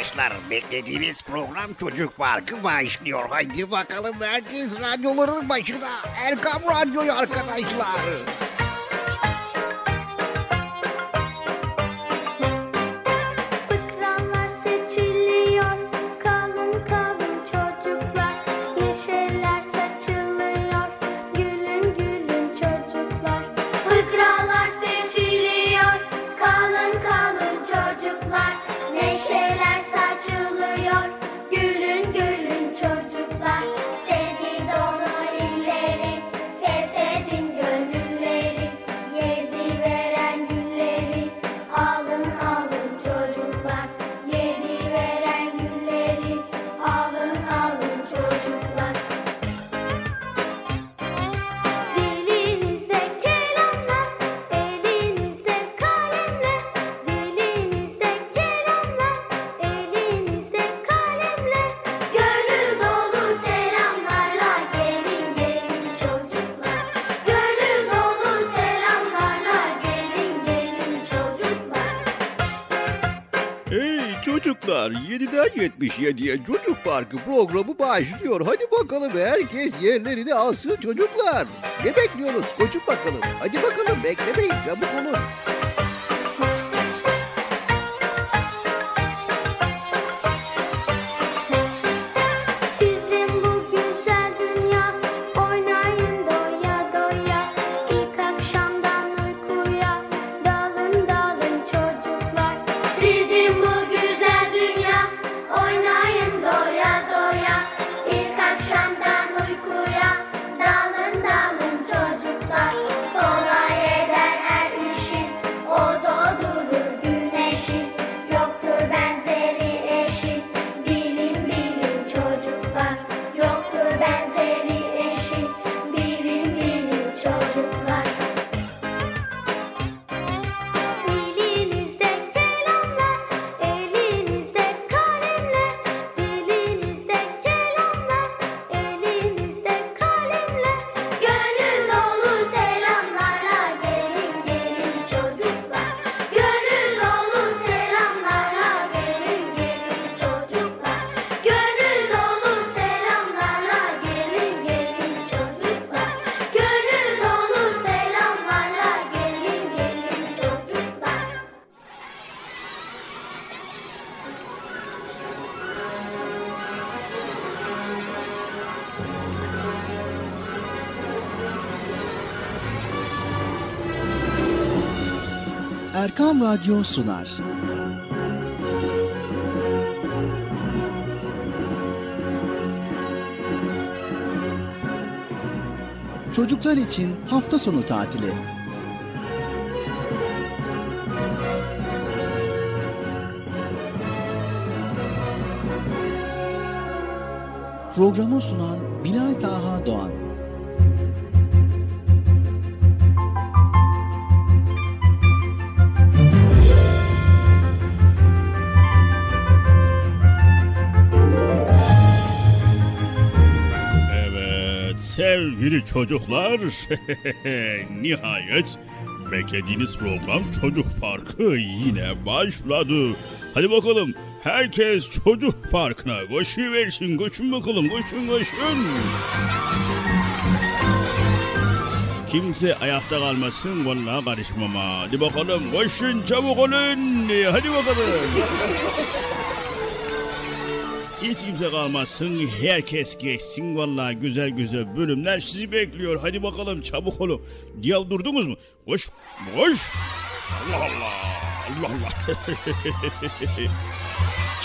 arkadaşlar beklediğiniz program Çocuk Parkı başlıyor. Haydi bakalım herkes radyoların başına. Erkam Radyo'yu arkadaşlar. 7'den 77'ye Çocuk Parkı programı başlıyor. Hadi bakalım herkes yerlerini alsın çocuklar. Ne bekliyoruz? Koşun bakalım. Hadi bakalım beklemeyin çabuk olun. Radyo sunar. Çocuklar için hafta sonu tatili. Programı sunan sevgili çocuklar nihayet beklediğiniz program Çocuk Parkı yine başladı. Hadi bakalım herkes Çocuk Parkı'na koşuversin koşun bakalım koşun koşun. Kimse ayakta kalmasın vallahi karışmam ha. Hadi bakalım koşun çabuk olun. Hadi bakalım. Hiç kimse kalmasın. Herkes geçsin. Vallahi güzel güzel bölümler sizi bekliyor. Hadi bakalım çabuk olun. Ya durdunuz mu? Koş. Koş. Allah Allah. Allah Allah.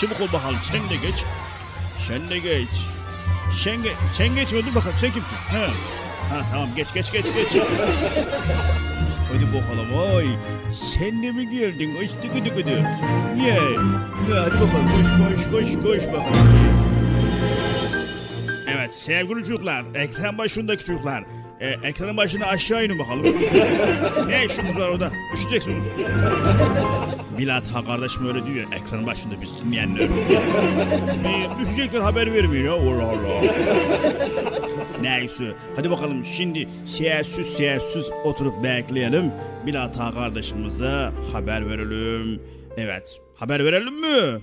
çabuk ol bakalım. Sen de geç. Sen de geç. Sen, ge sen geçme dur bakalım. Sen kimsin? Ha. Ha tamam geç geç geç geç. Hadi bakalım ay. Sen de mi geldin? Ay tıkı tıkı tıkı. Niye? Hadi bakalım koş koş koş koş bakalım. Evet sevgili çocuklar, ekran başındaki çocuklar. E, ekranın başına aşağı inin bakalım. ne işiniz var orada? Üşüyeceksiniz. Milat ha kardeşim öyle diyor. Ekranın başında biz dinleyenler. e, düşecekler haber vermiyor. Allah Allah. Neyse. Hadi bakalım şimdi sessiz sessiz oturup bekleyelim. Milat ha kardeşimize haber verelim. Evet. Haber verelim mi? Evet.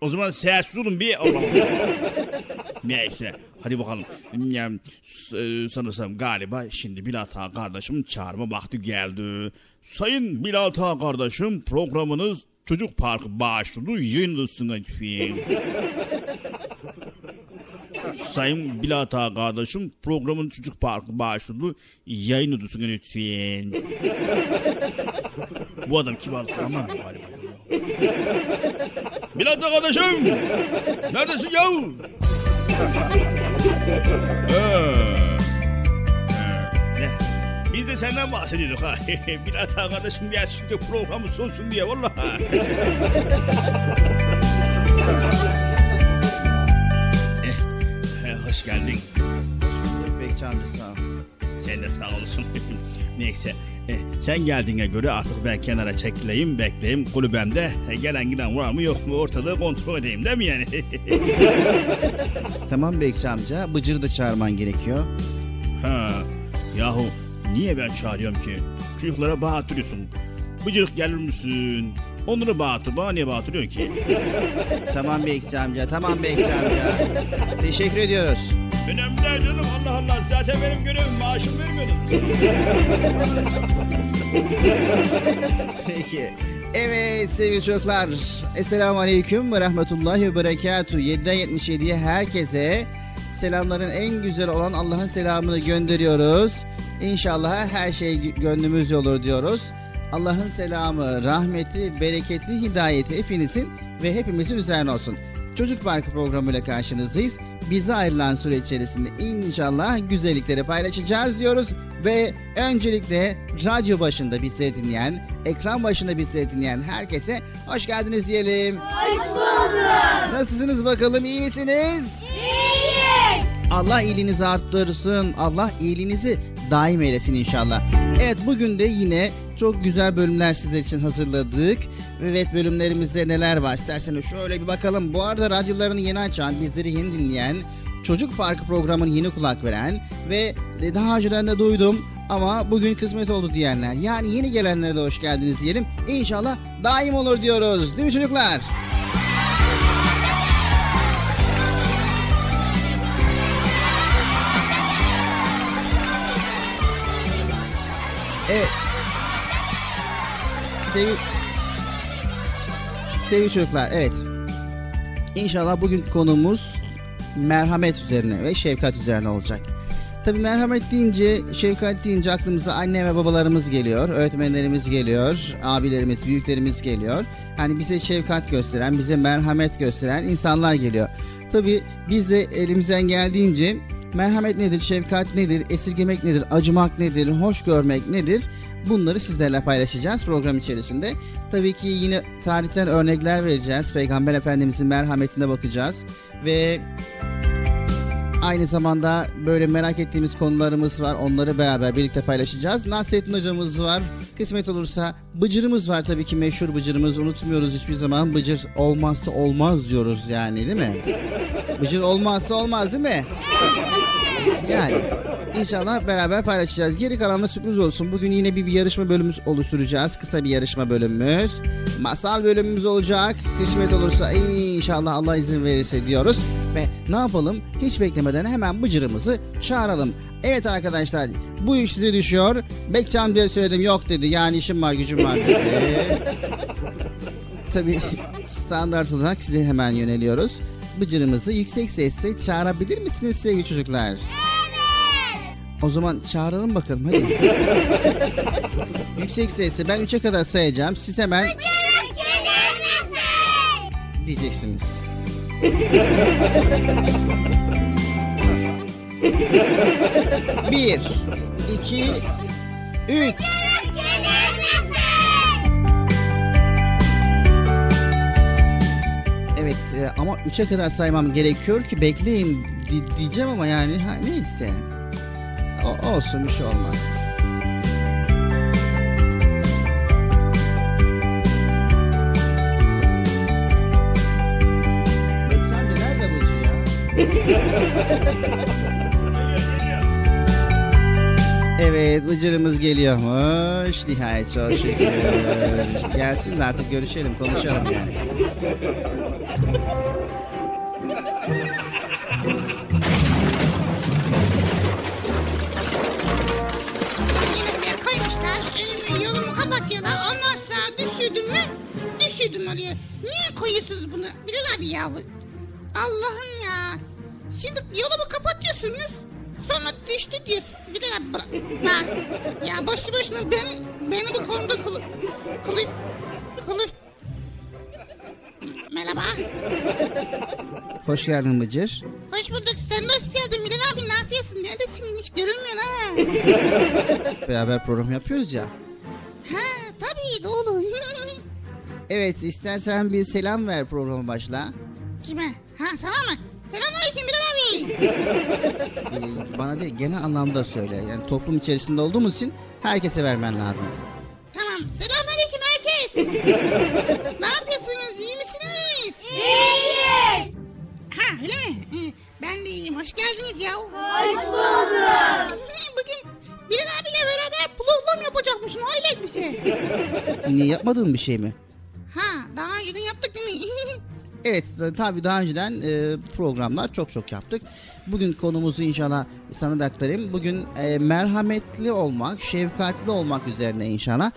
O zaman sessiz olun bir. Allah Allah. Neyse. Hadi bakalım. Ya, s- sanırsam galiba şimdi Bilat Ağa kardeşim çağırma vakti geldi. Sayın Bilat Ağa kardeşim programınız Çocuk Parkı başladı. Yayınlısın lütfen. Sayın Bilat Ağa kardeşim programın Çocuk Parkı başladı. Yayınlısın lütfen. Bu adam kibar ama galiba. Bilat Ağa kardeşim! Neredesin yahu? Biz de senden bahsediyorduk ha. Bilat Ağa kardeşim gelsin de programı sonsun diye vallahi. eh, hoş geldin. Bekçi amca sağ ol. Sen de sağ olasın. Neyse eh, sen geldiğine göre artık ben kenara çekileyim bekleyeyim kulübemde eh, gelen giden var mı yok mu ortalığı kontrol edeyim değil mi yani? Tamam Bekçi amca Bıcır'ı da çağırman gerekiyor. Ha, yahu niye ben çağırıyorum ki? Çocuklara bağırtıyorsun. Bıcırık gelir misin? Onları bağırtır. Bana niye bağırtıyorsun ki? Tamam Bekçi amca tamam Bekçi amca. Teşekkür ediyoruz. Önemli değil canım. Allah Allah. Zaten benim görevim. Maaşım vermiyordun. Peki. Evet sevgili çocuklar. Esselamu Aleyküm ve Rahmetullahi ve Berekatuhu. 7'den 77'ye herkese selamların en güzel olan Allah'ın selamını gönderiyoruz. İnşallah her şey gönlümüzce olur diyoruz. Allah'ın selamı, rahmeti, bereketi, hidayeti hepinizin ve hepimizin üzerine olsun. Çocuk Parkı programıyla karşınızdayız. Bize ayrılan süre içerisinde inşallah güzellikleri paylaşacağız diyoruz. Ve öncelikle radyo başında bizi dinleyen, ekran başında bizi dinleyen herkese hoş geldiniz diyelim. Hoş bulduk. Nasılsınız bakalım iyi misiniz? İyiyiz. Allah iyiliğinizi arttırsın. Allah iyiliğinizi daim eylesin inşallah. Evet bugün de yine çok güzel bölümler sizler için hazırladık. Evet bölümlerimizde neler var isterseniz şöyle bir bakalım. Bu arada radyolarını yeni açan, bizleri yeni dinleyen, Çocuk Parkı programını yeni kulak veren ve daha önceden de duydum ama bugün kısmet oldu diyenler. Yani yeni gelenlere de hoş geldiniz diyelim. İnşallah daim olur diyoruz. Değil mi çocuklar? Evet. Sevi... Sevgili çocuklar, evet. İnşallah bugünkü konumuz merhamet üzerine ve şefkat üzerine olacak. Tabi merhamet deyince, şefkat deyince aklımıza anne ve babalarımız geliyor, öğretmenlerimiz geliyor, abilerimiz, büyüklerimiz geliyor. Hani bize şefkat gösteren, bize merhamet gösteren insanlar geliyor. Tabi biz de elimizden geldiğince merhamet nedir, şefkat nedir, esirgemek nedir, acımak nedir, hoş görmek nedir? Bunları sizlerle paylaşacağız program içerisinde. Tabii ki yine tarihten örnekler vereceğiz. Peygamber Efendimizin merhametine bakacağız. Ve aynı zamanda böyle merak ettiğimiz konularımız var. Onları beraber birlikte paylaşacağız. Nasrettin hocamız var. Kısmet olursa Bıcır'ımız var tabii ki meşhur Bıcır'ımız. Unutmuyoruz hiçbir zaman. Bıcır olmazsa olmaz diyoruz yani değil mi? Bıcır olmazsa olmaz değil mi? Yani inşallah beraber paylaşacağız. Geri kalan da sürpriz olsun. Bugün yine bir, bir yarışma bölümümüz oluşturacağız. Kısa bir yarışma bölümümüz. Masal bölümümüz olacak. Kısmet olursa inşallah Allah izin verirse diyoruz. Ve ne yapalım? Hiç beklemeden hemen bıcırımızı çağıralım. Evet arkadaşlar bu iş size düşüyor. Bekçam diye söyledim yok dedi. Yani işim var gücüm var dedi. Tabii standart olarak size hemen yöneliyoruz. Bıcırımızı yüksek sesle çağırabilir misiniz sevgili çocuklar? Evet. O zaman çağıralım bakalım hadi. yüksek sesle ben 3'e kadar sayacağım. Siz hemen misin? Diyeceksiniz. Bir, iki, üç. Evet e, ama 3'e kadar saymam gerekiyor ki bekleyin di- diyeceğim ama yani ha, neyse. O, olsun bir şey olmaz. Evet Bıcır'ımız geliyormuş. Nihayet çok şükür. Gelsin de artık görüşelim konuşalım yani. Koymuşlar. Önümü yolumu kapatıyorlar. Ondan sonra düşürdüm mü? Düşürdüm oluyor. Niye koyuyorsunuz bunu? Bilal abi ya. bu- Allah'ım ya. Şimdi yolumu kapatıyorsunuz. Sonra düştü diyorsun. Bilal abi bırak. Bak. Ya boşu boşuna beni, beni bu konuda kılı... Kılı... Kılı... Merhaba. Hoş geldin Bıcır. Hoş bulduk. Sen de hoş geldin. Bilal abi ne yapıyorsun? Neredesin? Hiç görünmüyorsun ha. Beraber program yapıyoruz ya. Ha tabii doğru. Evet istersen bir selam ver programa başla. Kime? Ha sana mı? Selamünaleyküm Bilal abi. Ee, bana değil genel anlamda söyle. Yani toplum içerisinde olduğumuz için herkese vermen lazım. Tamam. Selamünaleyküm herkes. ne yapıyorsunuz? İyi misiniz? İyiyiz. Ha öyle mi? Hı, Ben de iyiyim. Hoş geldiniz ya. Hoş bulduk. Bugün Bilal abiyle beraber plovlam yapacakmışsın. Öyle bir şey. Niye yapmadığın bir şey mi? Ha daha değil mi? Evet tabii daha önceden e, programlar çok çok yaptık. Bugün konumuzu inşallah sana da aktarayım. Bugün e, merhametli olmak, şefkatli olmak üzerine inşallah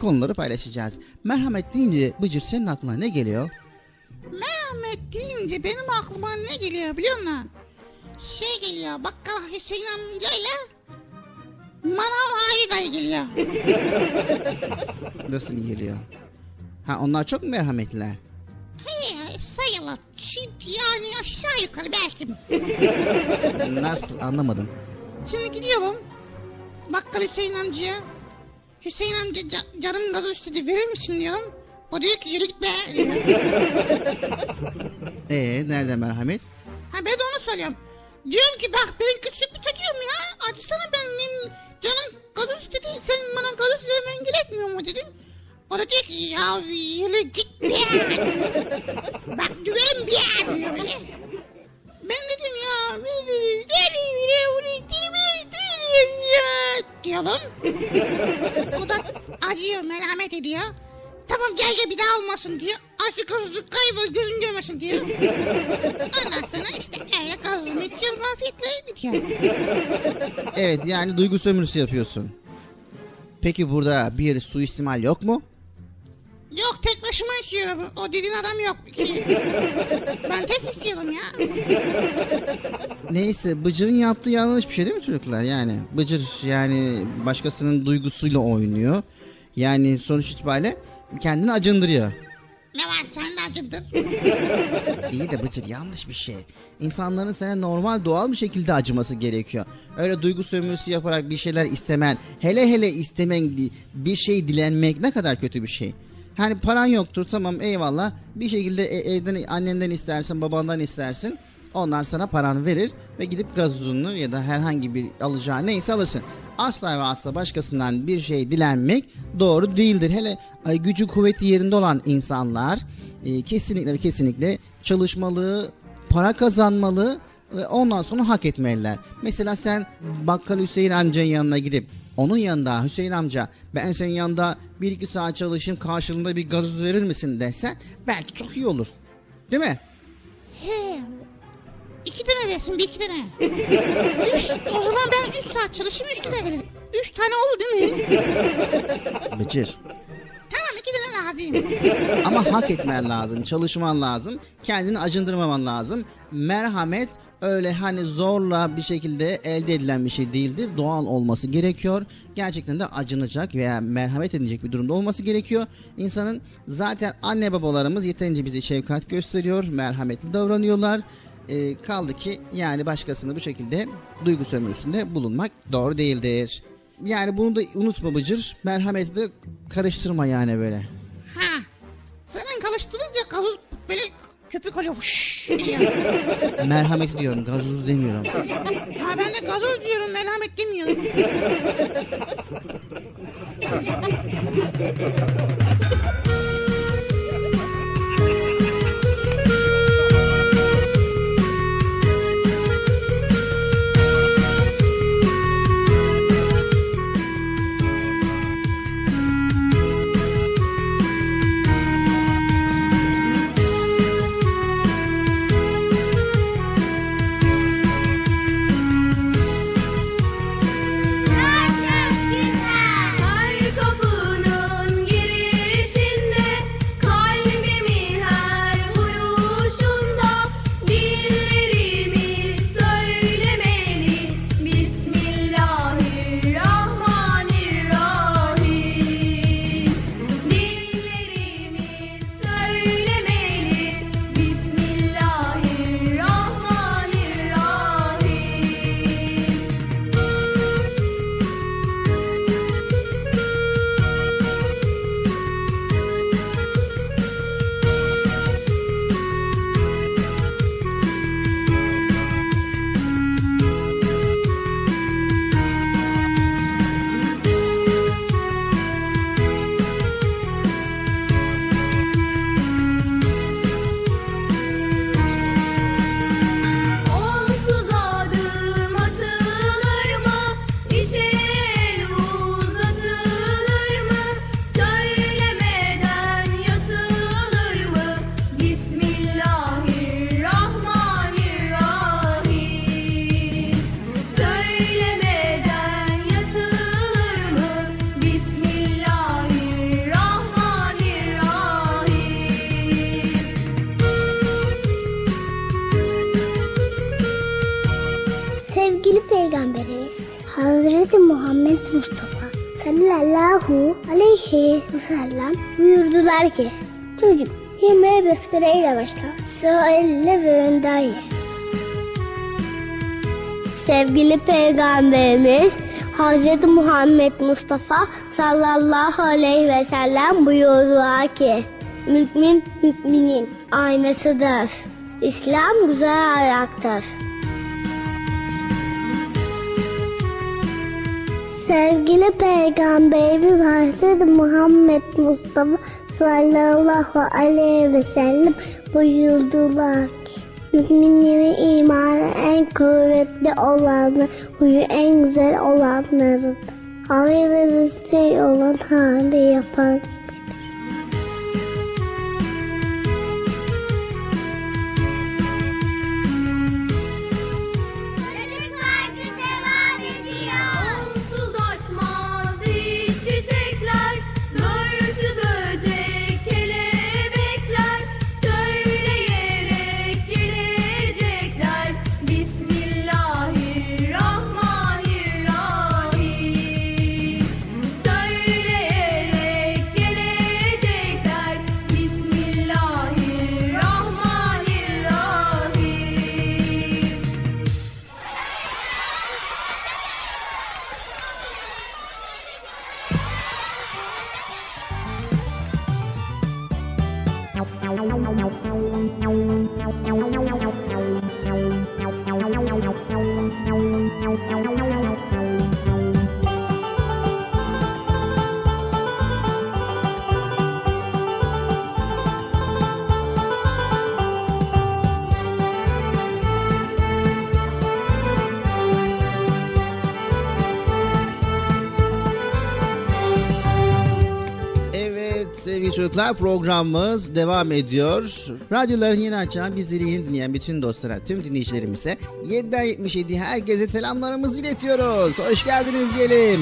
konuları paylaşacağız. Merhamet deyince Bıcır senin aklına ne geliyor? Mehmet deyince benim aklıma ne geliyor biliyor musun? Şey geliyor. Bakkal Hüseyin amcayla Manav Hayri dayı geliyor. Nasıl geliyor? Ha onlar çok merhametliler? He, sayılır. Şimdi yani aşağı yukarı belki. Nasıl anlamadım. Şimdi gidiyorum. Bakkal Hüseyin amcaya. Hüseyin amca ca- canım gazı istedi verir misin diyorum. O diyor ki yürü git be. Ee nerede merhamet? Ha ben de onu soruyorum. Diyorum ki bak ben küçük bir çocuğum ya. Açsana benim canım gazı istedi. Sen bana gazı vermen gerekmiyor mu dedim. O da diyor ki ya yürü git be. bak düverim be diyor böyle. Ben dedim ya ya diyorum. O da acıyor merhamet ediyor. Tamam gel gel bir daha olmasın diyor. Aşık kızı kaybol gözün görmesin diyor. Ondan sonra işte öyle kazım içiyorum afiyetle bitiyor. Evet yani duygu sömürüsü yapıyorsun. Peki burada bir suistimal yok mu? Yok tek başıma içiyorum. O dediğin adam yok ki. Ben tek istiyorum ya. Neyse Bıcır'ın yaptığı yanlış bir şey değil mi çocuklar? Yani Bıcır yani başkasının duygusuyla oynuyor. Yani sonuç itibariyle kendini acındırıyor. Ne var sen de acıdır. İyi de Bıcır yanlış bir şey. İnsanların sana normal doğal bir şekilde acıması gerekiyor. Öyle duygu sömürüsü yaparak bir şeyler istemen, hele hele istemen bir şey dilenmek ne kadar kötü bir şey. Hani paran yoktur tamam eyvallah bir şekilde e- evden annenden istersin babandan istersin. Onlar sana paranı verir ve gidip gazozunu ya da herhangi bir alacağı neyse alırsın. Asla ve asla başkasından bir şey dilenmek doğru değildir. Hele gücü kuvveti yerinde olan insanlar e, kesinlikle ve kesinlikle çalışmalı, para kazanmalı ve ondan sonra hak etmeliler. Mesela sen bakkal Hüseyin amcanın yanına gidip onun yanında Hüseyin amca ben senin yanında bir iki saat çalışayım karşılığında bir gazoz verir misin desen belki çok iyi olur. Değil mi? He. İki tane versin bir iki tane. Üç. O zaman ben üç saat çalışayım üç tane veririm. Üç tane olur değil mi? Bıcır. Tamam iki tane lazım. Ama hak etmen lazım, çalışman lazım, kendini acındırmaman lazım. Merhamet öyle hani zorla bir şekilde elde edilen bir şey değildir. Doğal olması gerekiyor. Gerçekten de acınacak veya merhamet edecek bir durumda olması gerekiyor. İnsanın zaten anne babalarımız yeterince bize şefkat gösteriyor, merhametli davranıyorlar. Ee, kaldı ki yani başkasını bu şekilde duygu sömürüsünde bulunmak doğru değildir. Yani bunu da unutma Bıcır. Merhameti de karıştırma yani böyle. Ha. Senin karıştırınca böyle köpük oluyor. Gidiyor. Merhameti diyorum gazoz demiyorum. Ha ben de gazoz diyorum merhamet demiyorum. 2. Çocuk yemeğe besmeleyle başla. Sağ elle ve önden. Sevgili Peygamberimiz Hz. Muhammed Mustafa sallallahu aleyhi ve sellem buyurdular ki Mümin müminin aynasıdır. İslam güzel ayaktır. Sevgili Peygamberimiz Hazreti Muhammed Mustafa sallallahu aleyhi ve sellem buyurdular ki Müminlerin imanı en kuvvetli olanı, huyu en güzel olanlarıdır. Hayırlı bir şey olan hali yapan çocuklar programımız devam ediyor. Radyoların yeni açan bizleri yeni dinleyen bütün dostlara, tüm dinleyicilerimize 7'den 77 herkese selamlarımızı iletiyoruz. Hoş geldiniz diyelim.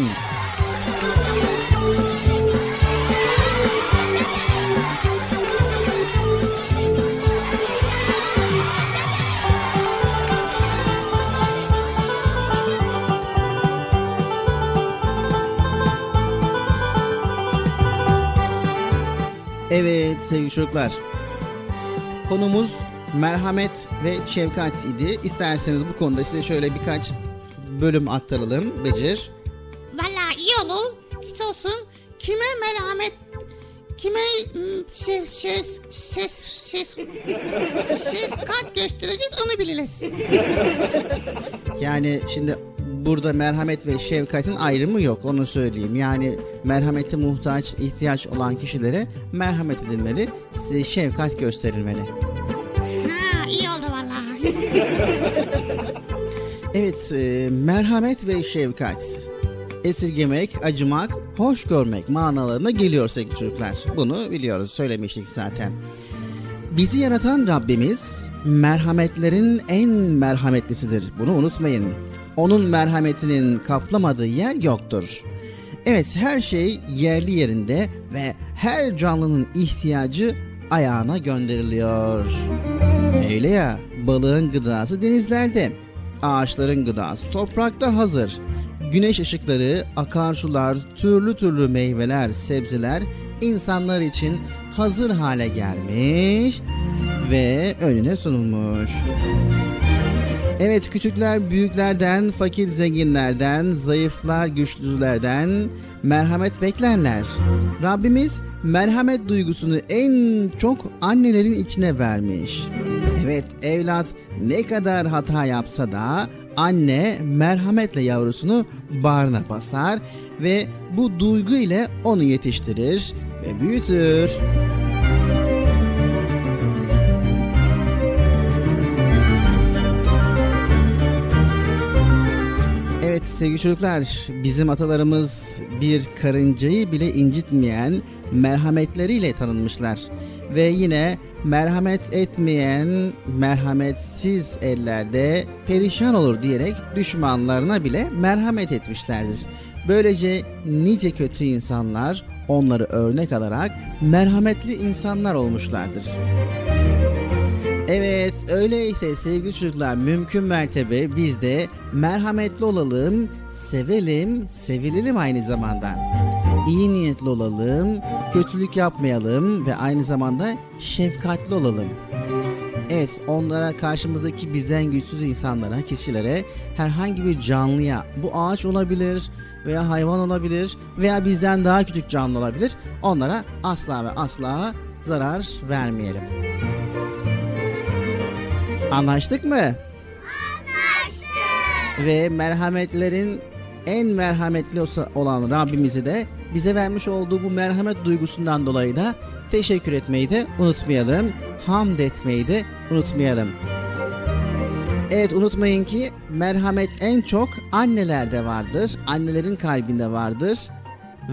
Sevgili çocuklar. Konumuz merhamet ve şefkat idi. İsterseniz bu konuda size şöyle birkaç bölüm aktaralım. Becir. Valla iyi olur. Hiç olsun. Kime merhamet, kime mm, şey, şey, ses, Siz, siz kaç göstereceğiz onu biliriz. Yani şimdi burada merhamet ve şefkatin ayrımı yok onu söyleyeyim. Yani merhamete muhtaç, ihtiyaç olan kişilere merhamet edilmeli, şefkat gösterilmeli. Ha iyi oldu vallahi. Evet, e, merhamet ve şefkat. Esirgemek, acımak, hoş görmek manalarına geliyor sevgili çocuklar. Bunu biliyoruz, söylemiştik zaten. Bizi yaratan Rabbimiz merhametlerin en merhametlisidir. Bunu unutmayın. Onun merhametinin kaplamadığı yer yoktur. Evet her şey yerli yerinde ve her canlının ihtiyacı ayağına gönderiliyor. Öyle ya balığın gıdası denizlerde, ağaçların gıdası toprakta hazır. Güneş ışıkları, akarsular, türlü türlü meyveler, sebzeler insanlar için hazır hale gelmiş ve önüne sunulmuş. Evet küçükler büyüklerden, fakir zenginlerden, zayıflar güçlülerden merhamet beklerler. Rabbimiz merhamet duygusunu en çok annelerin içine vermiş. Evet evlat ne kadar hata yapsa da anne merhametle yavrusunu bağrına basar ve bu duygu ile onu yetiştirir ve büyütür. Evet sevgili çocuklar, bizim atalarımız bir karıncayı bile incitmeyen merhametleriyle tanınmışlar. Ve yine merhamet etmeyen merhametsiz ellerde perişan olur diyerek düşmanlarına bile merhamet etmişlerdir. Böylece nice kötü insanlar onları örnek alarak merhametli insanlar olmuşlardır. Evet öyleyse sevgili çocuklar mümkün mertebe biz de merhametli olalım, sevelim, sevilelim aynı zamanda. İyi niyetli olalım, kötülük yapmayalım ve aynı zamanda şefkatli olalım. Evet onlara karşımızdaki bizden güçsüz insanlara, kişilere herhangi bir canlıya bu ağaç olabilir veya hayvan olabilir veya bizden daha küçük canlı olabilir. Onlara asla ve asla zarar vermeyelim. Anlaştık mı? Anlaştık. Ve merhametlerin en merhametli olan Rabbimizi de bize vermiş olduğu bu merhamet duygusundan dolayı da teşekkür etmeyi de unutmayalım. Hamd etmeyi de unutmayalım. Evet unutmayın ki merhamet en çok annelerde vardır. Annelerin kalbinde vardır.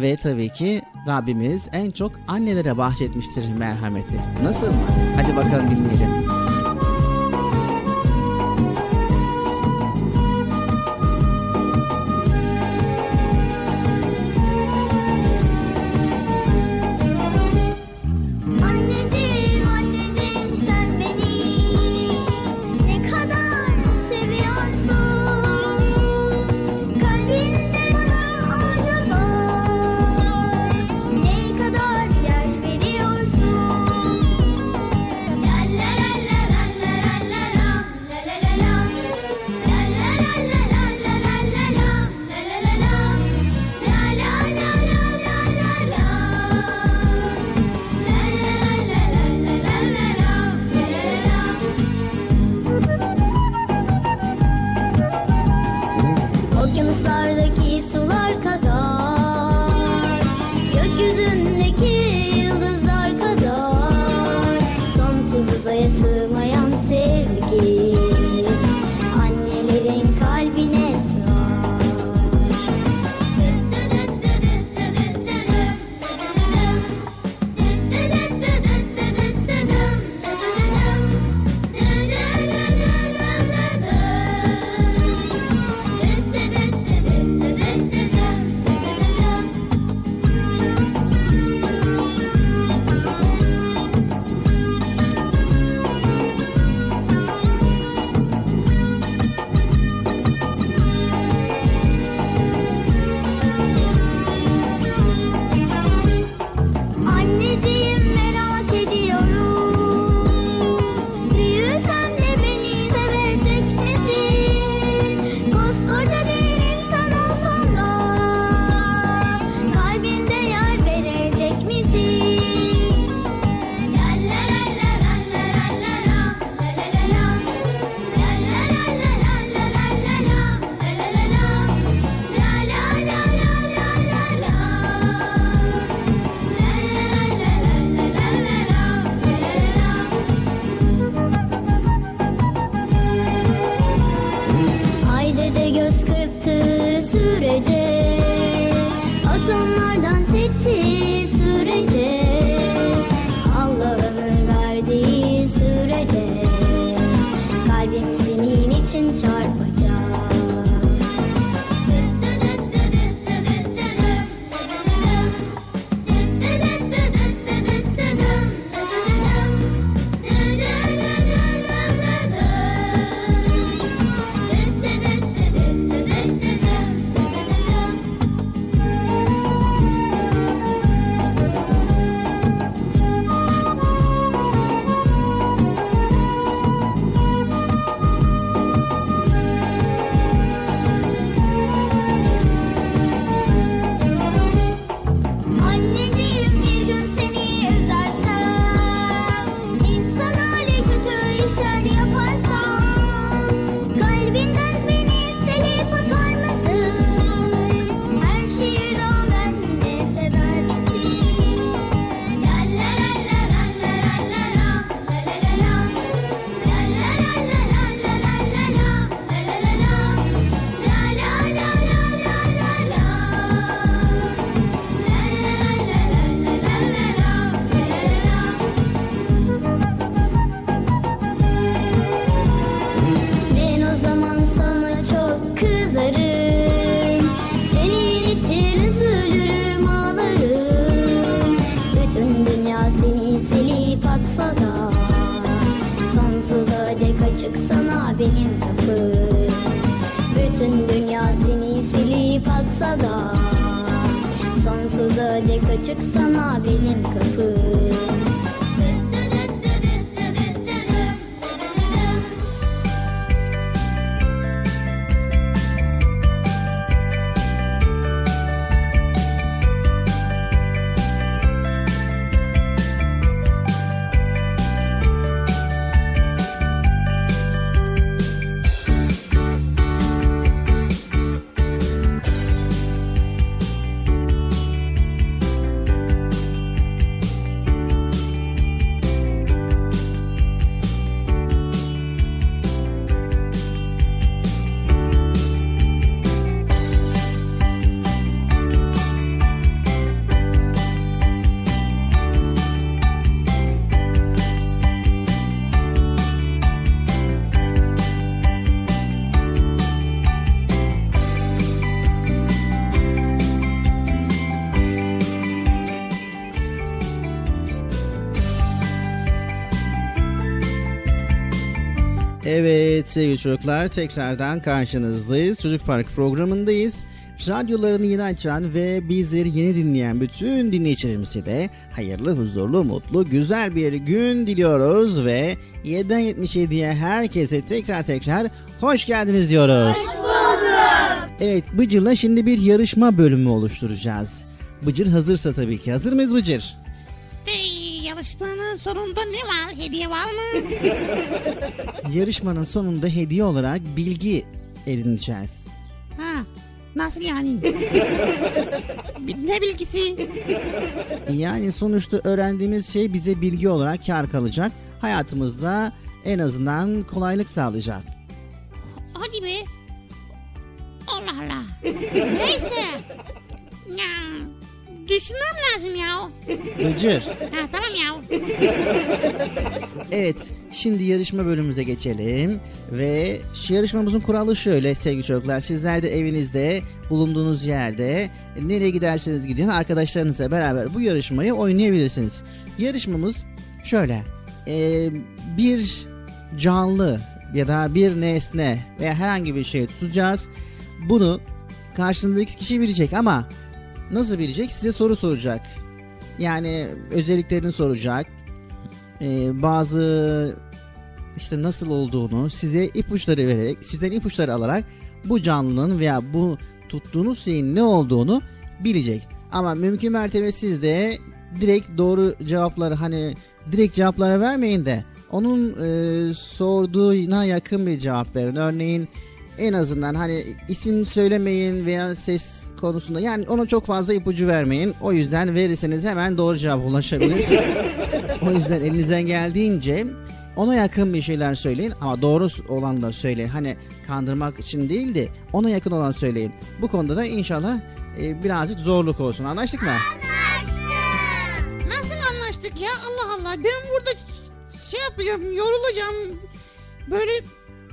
Ve tabii ki Rabbimiz en çok annelere bahşetmiştir merhameti. Nasıl mı? Hadi bakalım dinleyelim. Sonsuza dek açık sana benim Evet sevgili çocuklar tekrardan karşınızdayız. Çocuk Park programındayız. Radyolarını yeni açan ve bizleri yeni dinleyen bütün dinleyicilerimize de hayırlı, huzurlu, mutlu, güzel bir gün diliyoruz ve 7'den 77'ye herkese tekrar tekrar hoş geldiniz diyoruz. Hoş bulduk. Evet Bıcır'la şimdi bir yarışma bölümü oluşturacağız. Bıcır hazırsa tabii ki. Hazır mıyız Bıcır? Yarışmanın sonunda ne var? Hediye var mı? Yarışmanın sonunda hediye olarak bilgi edineceğiz. ha, nasıl yani? ne bilgisi? Yani sonuçta öğrendiğimiz şey bize bilgi olarak kar kalacak. Hayatımızda en azından kolaylık sağlayacak. Hadi be. Allah Allah. Neyse. Ya, düşünmem lazım ya. Bıcır. Ha, tamam ya. Evet, şimdi yarışma bölümümüze geçelim. Ve şu yarışmamızın kuralı şöyle sevgili çocuklar. Sizler de evinizde, bulunduğunuz yerde, nereye giderseniz gidin arkadaşlarınızla beraber bu yarışmayı oynayabilirsiniz. Yarışmamız şöyle. Ee, bir canlı ya da bir nesne veya herhangi bir şey tutacağız. Bunu karşısındaki kişi bilecek ama nasıl bilecek? Size soru soracak. Yani özelliklerini soracak e, bazı işte nasıl olduğunu size ipuçları vererek, sizden ipuçları alarak bu canlının veya bu tuttuğunuz şeyin ne olduğunu bilecek. Ama mümkün mertebe siz de direkt doğru cevapları hani direkt cevaplara vermeyin de onun e, sorduğuna yakın bir cevap verin. Örneğin en azından hani isim söylemeyin veya ses konusunda yani ona çok fazla ipucu vermeyin. O yüzden verirseniz hemen doğru cevap ulaşabilir. O yüzden elinizden geldiğince ona yakın bir şeyler söyleyin ama doğru olanları söyleyin. Hani kandırmak için değil de ona yakın olan söyleyin. Bu konuda da inşallah e, birazcık zorluk olsun. Anlaştık mı? Nasıl anlaştık ya? Allah Allah. Ben burada şey yapacağım, yorulacağım. Böyle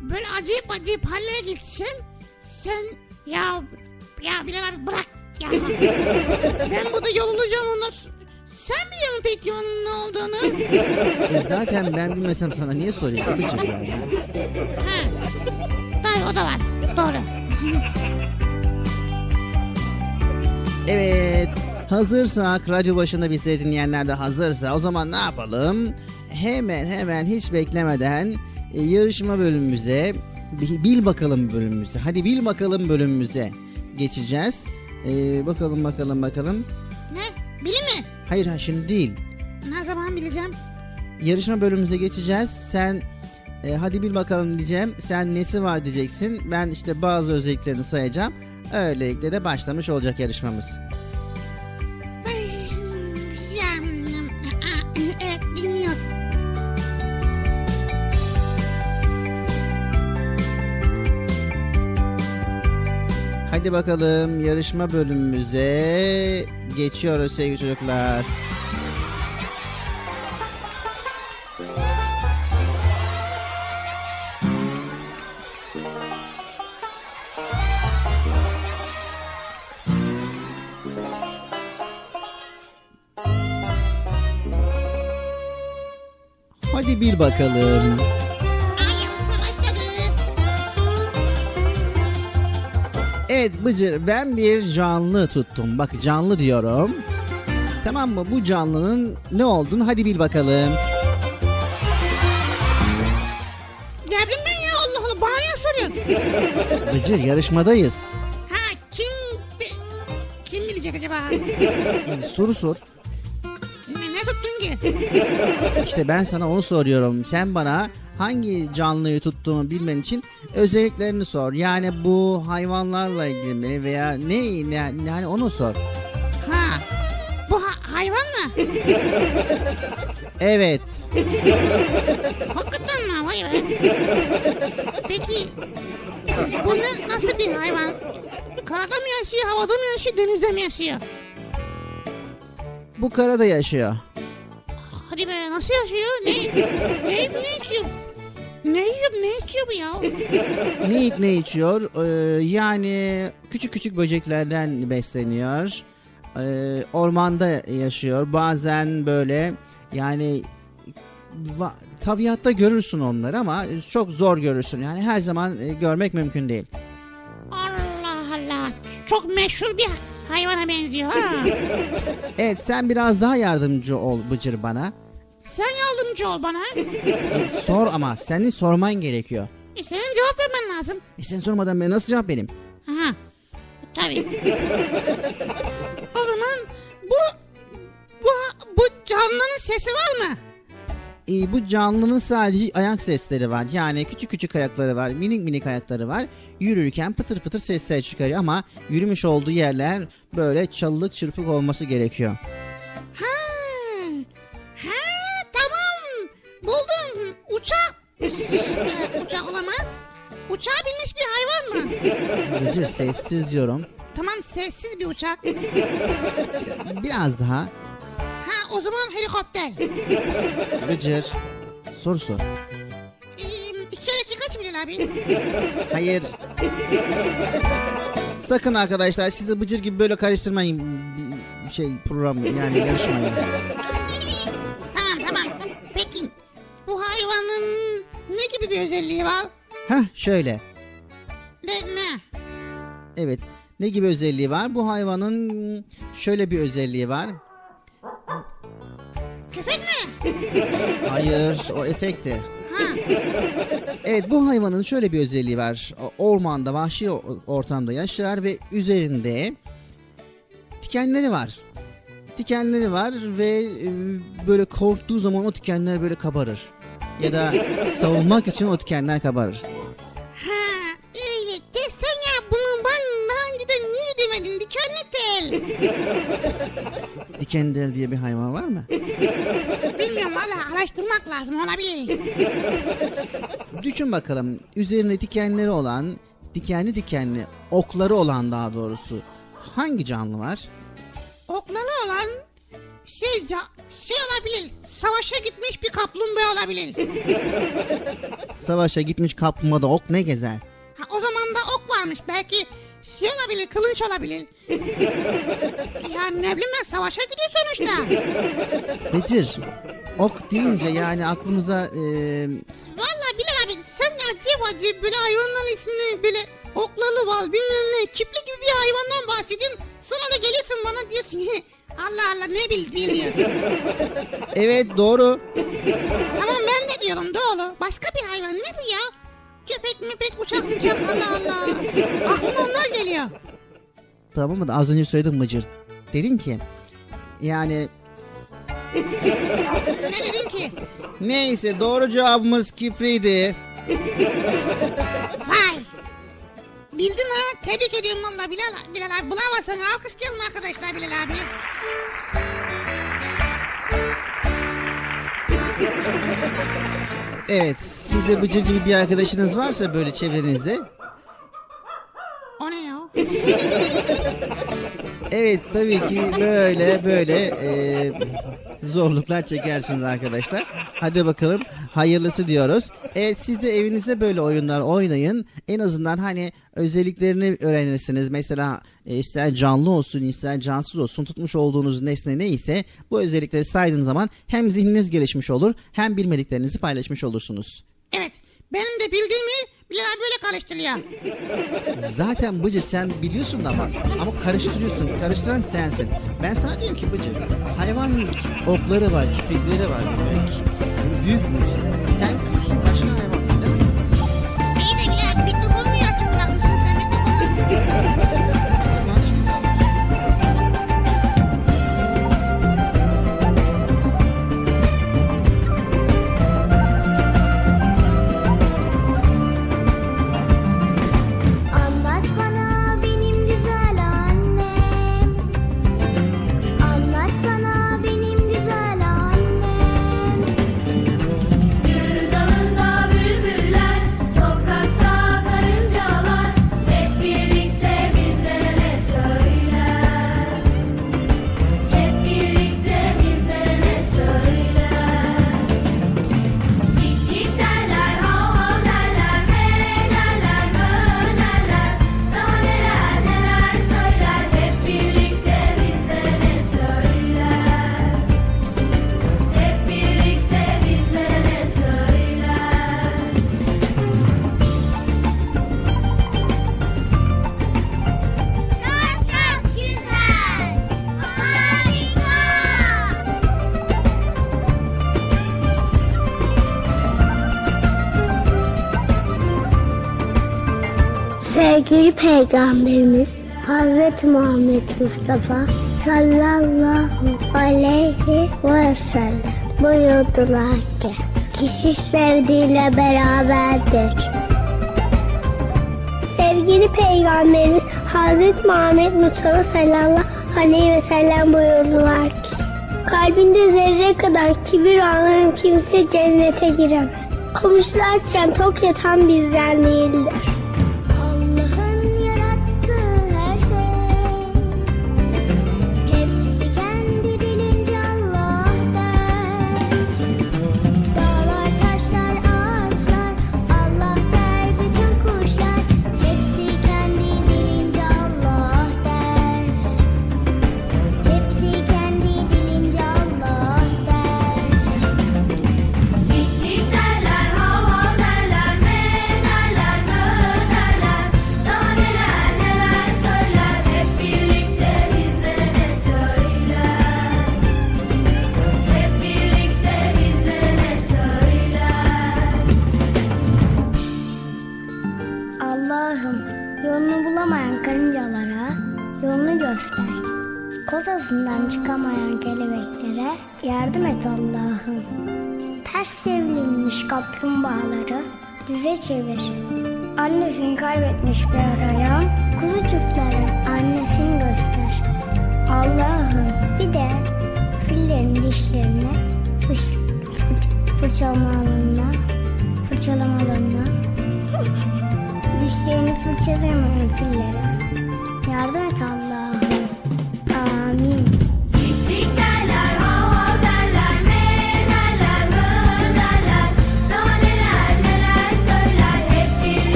böyle acayip acayip hallere geçeceğim. Sen ya ya Bilal abi bırak ya. ben burada yorulacağım ondan sen biliyor peki onun ne olduğunu? E, zaten ben bilmesem sana niye sorayım? Bıcır yani. Ha. Tabii o da var. Doğru. Evet. Hazırsak, radyo başında bizi dinleyenler de hazırsa o zaman ne yapalım? Hemen hemen hiç beklemeden e, yarışma bölümümüze, bi- bil bakalım bölümümüze, hadi bil bakalım bölümümüze geçeceğiz. E, bakalım bakalım bakalım. Ne? Bilim mi? Hayır ha şimdi değil. Ne zaman bileceğim? Yarışma bölümümüze geçeceğiz. Sen e, hadi bil bakalım diyeceğim. Sen nesi var diyeceksin. Ben işte bazı özelliklerini sayacağım. Öylelikle de başlamış olacak yarışmamız. Hadi bakalım yarışma bölümümüze geçiyoruz sevgili çocuklar. Hadi bil bakalım. Evet Bıcır ben bir canlı tuttum. Bak canlı diyorum. Tamam mı? Bu canlının ne olduğunu hadi bil bakalım. Ne bileyim ben ya Allah Allah bana niye soruyorsun? Bıcır yarışmadayız. Ha kim kim bilecek acaba? Yani soru sor. Ne, ne tuttun ki? İşte ben sana onu soruyorum. Sen bana hangi canlıyı tuttuğumu bilmen için özelliklerini sor. Yani bu hayvanlarla ilgili mi veya ne, ne yani onu sor. Ha bu ha- hayvan mı? Evet. Hakikaten mi? Vay be. Peki bu ne, nasıl bir hayvan? Karada mı yaşıyor, havada mı yaşıyor, denizde mi yaşıyor? Bu karada yaşıyor. Hadi be nasıl yaşıyor? Ne, ne ne içiyor? Ne yiyip ne içiyor bu ya? Ne yiyip ne içiyor? Ee, yani küçük küçük böceklerden besleniyor. Ee, ormanda yaşıyor. Bazen böyle yani va- tabiatta görürsün onları ama çok zor görürsün. Yani her zaman e, görmek mümkün değil. Allah Allah. Çok meşhur bir hayvana benziyor ha. Evet sen biraz daha yardımcı ol Bıcır bana. Sen yardımcı ol bana. Sor ama senin sorman gerekiyor. E, senin cevap vermen lazım. E sen sormadan ben nasıl cevap vereyim? Aha. Tabii. o zaman bu bu bu canlının sesi var mı? E, bu canlının sadece ayak sesleri var. Yani küçük küçük ayakları var, minik minik ayakları var. Yürürken pıtır pıtır sesler çıkarıyor ama yürümüş olduğu yerler böyle çalılık çırpık olması gerekiyor. Buldum. Uçak. Uçak olamaz. Uçağa binmiş bir hayvan mı? Bıcır sessiz diyorum. Tamam sessiz bir uçak. Biraz daha. Ha o zaman helikopter. Bıcır. Soru sor. Ee, iki kere iki kaç Bilal abi? Hayır. Sakın arkadaşlar sizi Bıcır gibi böyle karıştırmayın. Bir şey program yani yarışmayın. Tamam tamam. Peki bu hayvanın ne gibi bir özelliği var? Heh şöyle. Ne ne? Evet. Ne gibi özelliği var? Bu hayvanın şöyle bir özelliği var. Köpek mi? Hayır, o efekti. Ha. Evet, bu hayvanın şöyle bir özelliği var. Ormanda, vahşi ortamda yaşar ve üzerinde dikenleri var. Dikenleri var ve e, böyle korktuğu zaman o dikenler böyle kabarır. Ya da savunmak için o dikenler kabarır. Ha öyle desen ya bunu ben daha önceden niye demedin dikenli tel? Dikenler diye bir hayvan var mı? Bilmiyorum valla araştırmak lazım olabilir. Düşün bakalım üzerinde dikenleri olan, dikenli dikenli okları olan daha doğrusu hangi canlı var? Okları olan şey, şey olabilir. Savaşa gitmiş bir kaplumbağa olabilir. Savaşa gitmiş kaplumbağada ok ne gezer? Ha, o zaman da ok varmış. Belki şey olabilir, kılıç olabilir. ya ne bileyim ben savaşa gidiyor sonuçta. Bedir, ok deyince yani aklımıza e, Valla Bilal abi sen acayip acayip böyle hayvanların ismini böyle oklalı var bilmem ne kipli gibi bir hayvandan ne bil evet doğru. Tamam ben de diyorum doğru. Başka bir hayvan ne bu ya? Köpek mipek uçak uçak Allah Allah. Aklıma onlar geliyor. Tamam mı? Az önce söyledim Mıcır. Dedin ki yani Ne dedim ki? neyse doğru cevabımız kipriydi. Bildin ha? Tebrik ediyorum valla Bilal, Bilal abi. Bulamazsan alkışlayalım arkadaşlar Bilal abi. Evet sizde Bıcır gibi bir arkadaşınız varsa böyle çevrenizde. O ne ya? Evet tabii ki böyle böyle e, zorluklar çekersiniz arkadaşlar. Hadi bakalım hayırlısı diyoruz. Evet siz de evinizde böyle oyunlar oynayın. En azından hani özelliklerini öğrenirsiniz. Mesela e, ister canlı olsun ister cansız olsun tutmuş olduğunuz nesne neyse bu özellikleri saydığınız zaman hem zihniniz gelişmiş olur hem bilmediklerinizi paylaşmış olursunuz. Evet. Benim de bildiğimi Bilal abi böyle karıştırıyor. Zaten Bıcı sen biliyorsun da ama ama karıştırıyorsun. Karıştıran sensin. Ben sana diyorum ki Bıcı hayvan okları var, kirpikleri var. Büyük, büyük müzik. Sen biliyorsun başka hayvan. Ne? İyi de Bilal abi mikrofonunu niye açık bırakmışsın sen mikrofonunu? Anlat Sevgili Peygamberimiz Hazreti Muhammed Mustafa sallallahu aleyhi ve sellem buyurdular ki kişi sevdiğiyle beraberdir. Sevgili Peygamberimiz Hazreti Muhammed Mustafa sallallahu aleyhi ve sellem buyurdular ki Kalbinde zerre kadar kibir olan kimse cennete giremez. Komşularken tok yatan bizden değildir. Çevir. Annesini kaybetmiş bir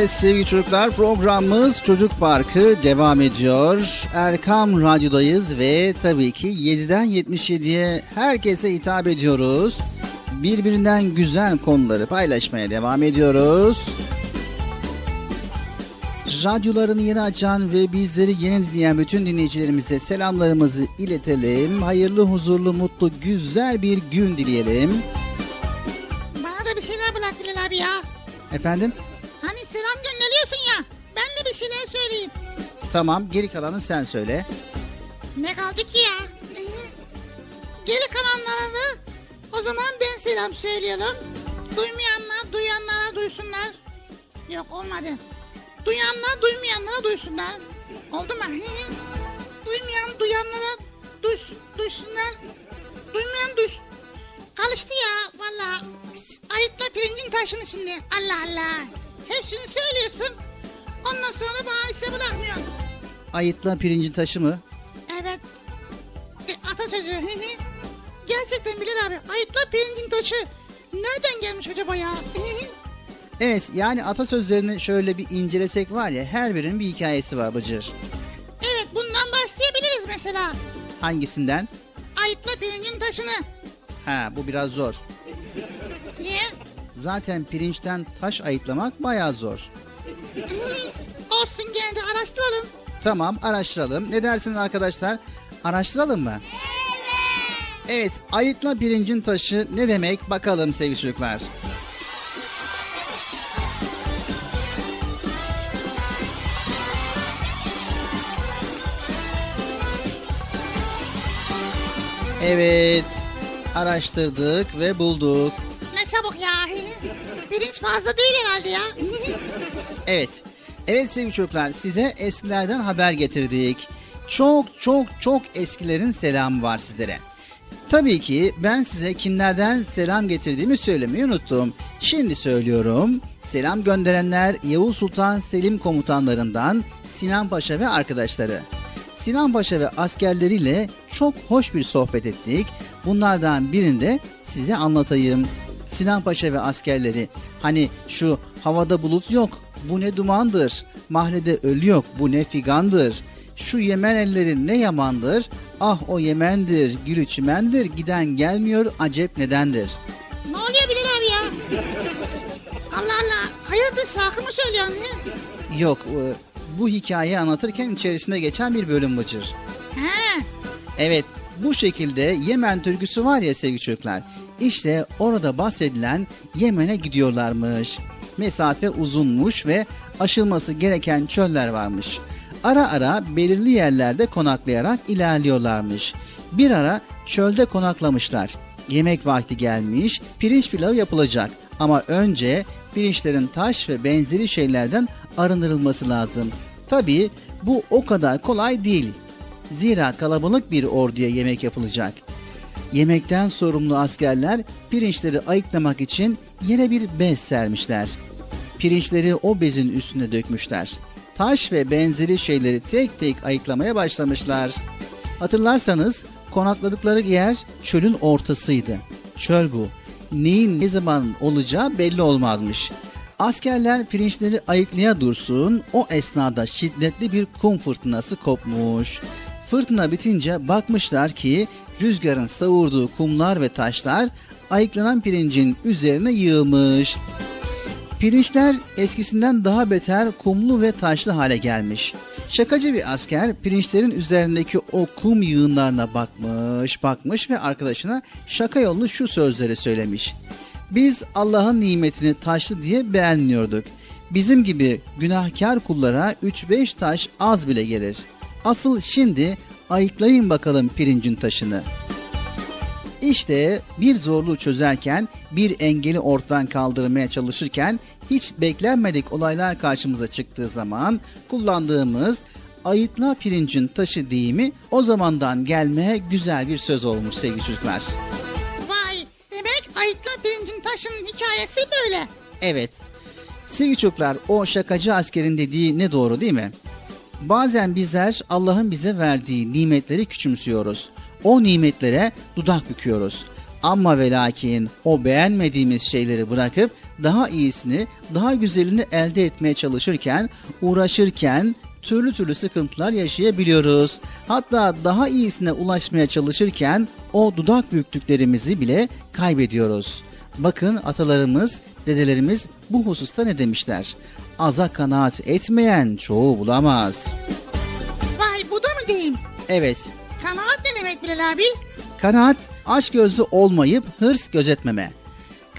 Evet sevgili çocuklar programımız Çocuk Parkı devam ediyor. Erkam Radyo'dayız ve tabii ki 7'den 77'ye herkese hitap ediyoruz. Birbirinden güzel konuları paylaşmaya devam ediyoruz. Radyolarını yeni açan ve bizleri yeni dinleyen bütün dinleyicilerimize selamlarımızı iletelim. Hayırlı, huzurlu, mutlu, güzel bir gün dileyelim. Bana da bir şeyler bırak Bilal abi ya. Efendim? Hani selam gönderiyorsun ya. Ben de bir şeyler söyleyeyim. Tamam geri kalanı sen söyle. Ne kaldı ki ya? Geri kalanlara da o zaman ben selam söylüyorum. Duymayanlar duyanlara duysunlar. Yok olmadı. Duyanlar duymayanlara duysunlar. Oldu mu? Duymayan duyanlara duys- duysunlar. Duymayan duysun. Karıştı ya valla. Ayıtla pirincin taşın içinde. Allah Allah. Hepsini söylüyorsun. Ondan sonra bana ise bırakmıyorsun. Ayıtla pirincin taşı mı? Evet. E, atasözü. Gerçekten Bilal abi. Ayıtla pirincin taşı. Nereden gelmiş acaba ya? Evet yani atasözlerini şöyle bir incelesek var ya her birinin bir hikayesi var Bıcır. evet bundan başlayabiliriz mesela. Hangisinden? Ayıtla pirincin taşını. Ha bu biraz zor. Niye? Zaten pirinçten taş ayıtlamak bayağı zor. Olsun gene de araştıralım. Tamam araştıralım. Ne dersiniz arkadaşlar? Araştıralım mı? Evet ayıtla pirincin taşı ne demek bakalım sevgili çocuklar. Evet araştırdık ve bulduk. Ne çabuk ya. Pirinç fazla değil herhalde ya. Evet. Evet sevgili çocuklar size eskilerden haber getirdik. Çok çok çok eskilerin selamı var sizlere. Tabii ki ben size kimlerden selam getirdiğimi söylemeyi unuttum. Şimdi söylüyorum. Selam gönderenler Yavuz Sultan Selim komutanlarından Sinan Paşa ve arkadaşları. Sinan Paşa ve askerleriyle çok hoş bir sohbet ettik. Bunlardan birini de size anlatayım. Sinan Paşa ve askerleri hani şu havada bulut yok bu ne dumandır. Mahrede ölü yok bu ne figandır. Şu Yemen elleri ne yamandır. Ah o Yemen'dir gülü çimendir giden gelmiyor acep nedendir. ne oluyor Bilal abi ya? Allah Allah. Hayırdır şarkı mı söylüyorsun? he? Yok e, bu hikayeyi anlatırken içerisinde geçen bir bölüm Bıcır. He. Evet bu şekilde Yemen türküsü var ya sevgili çocuklar. İşte orada bahsedilen Yemen'e gidiyorlarmış. Mesafe uzunmuş ve aşılması gereken çöller varmış. Ara ara belirli yerlerde konaklayarak ilerliyorlarmış. Bir ara çölde konaklamışlar. Yemek vakti gelmiş, pirinç pilavı yapılacak. Ama önce pirinçlerin taş ve benzeri şeylerden arındırılması lazım. Tabii bu o kadar kolay değil. Zira kalabalık bir orduya yemek yapılacak. Yemekten sorumlu askerler pirinçleri ayıklamak için yere bir bez sermişler. Pirinçleri o bezin üstüne dökmüşler. Taş ve benzeri şeyleri tek tek ayıklamaya başlamışlar. Hatırlarsanız konakladıkları yer çölün ortasıydı. Çöl bu. Neyin ne zaman olacağı belli olmazmış. Askerler pirinçleri ayıklaya dursun o esnada şiddetli bir kum fırtınası kopmuş. Fırtına bitince bakmışlar ki rüzgarın savurduğu kumlar ve taşlar ayıklanan pirincin üzerine yığılmış. Pirinçler eskisinden daha beter kumlu ve taşlı hale gelmiş. Şakacı bir asker pirinçlerin üzerindeki o kum yığınlarına bakmış, bakmış ve arkadaşına şaka yollu şu sözleri söylemiş. Biz Allah'ın nimetini taşlı diye beğenmiyorduk. Bizim gibi günahkar kullara 3-5 taş az bile gelir. Asıl şimdi ayıklayın bakalım pirincin taşını.'' İşte bir zorluğu çözerken, bir engeli ortadan kaldırmaya çalışırken hiç beklenmedik olaylar karşımıza çıktığı zaman kullandığımız ayıtla pirincin taşı deyimi o zamandan gelmeye güzel bir söz olmuş sevgili çocuklar. Vay. Demek ayıtla pirincin taşının hikayesi böyle. Evet. Sevgili çocuklar o şakacı askerin dediği ne doğru değil mi? Bazen bizler Allah'ın bize verdiği nimetleri küçümsüyoruz. O nimetlere dudak büküyoruz. Ama ve lakin o beğenmediğimiz şeyleri bırakıp daha iyisini, daha güzelini elde etmeye çalışırken, uğraşırken türlü türlü sıkıntılar yaşayabiliyoruz. Hatta daha iyisine ulaşmaya çalışırken o dudak büktüklerimizi bile kaybediyoruz. Bakın atalarımız, dedelerimiz bu hususta ne demişler? Aza kanaat etmeyen çoğu bulamaz. Vay bu da mı deyim? Evet, Kanaat ne demek Bilal abi? Kanaat, aç gözlü olmayıp hırs gözetmeme.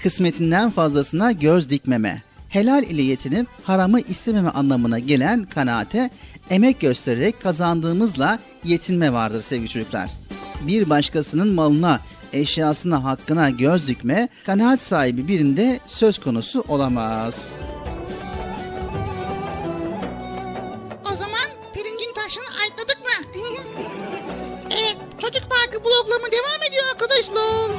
Kısmetinden fazlasına göz dikmeme. Helal ile yetinip haramı istememe anlamına gelen kanaate emek göstererek kazandığımızla yetinme vardır sevgili çocuklar. bir başkasının malına, eşyasına, hakkına göz dikme, kanaat sahibi birinde söz konusu olamaz. Bloglama devam ediyor arkadaşlar.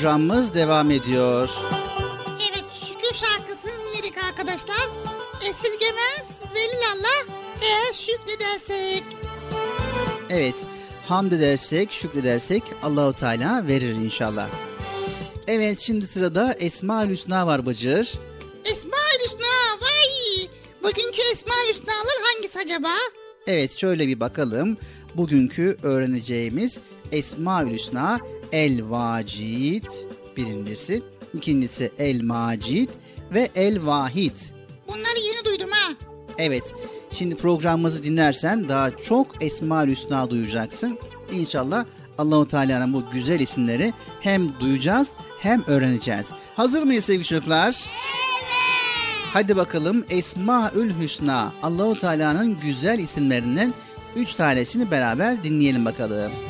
Programımız devam ediyor. Evet şükür şarkısını dinledik arkadaşlar. Esirgemez velillallah eğer şükredersek. Evet hamd edersek şükredersek Allahu Teala verir inşallah. Evet şimdi sırada Esma-ül Hüsna var Bıcır. Esma-ül Hüsna vay. Bugünkü Esma-ül Hüsna'lar hangisi acaba? Evet şöyle bir bakalım. Bugünkü öğreneceğimiz Esma-ül Hüsna El Vacid birincisi. ikincisi El Macid ve El Vahid. Bunları yeni duydum ha. Evet şimdi programımızı dinlersen daha çok Esma-ül Hüsna duyacaksın. İnşallah Allahu Teala'nın bu güzel isimleri hem duyacağız hem öğreneceğiz. Hazır mıyız sevgili çocuklar? Hadi bakalım Esmaül Hüsna Allahu Teala'nın güzel isimlerinden üç tanesini beraber dinleyelim bakalım.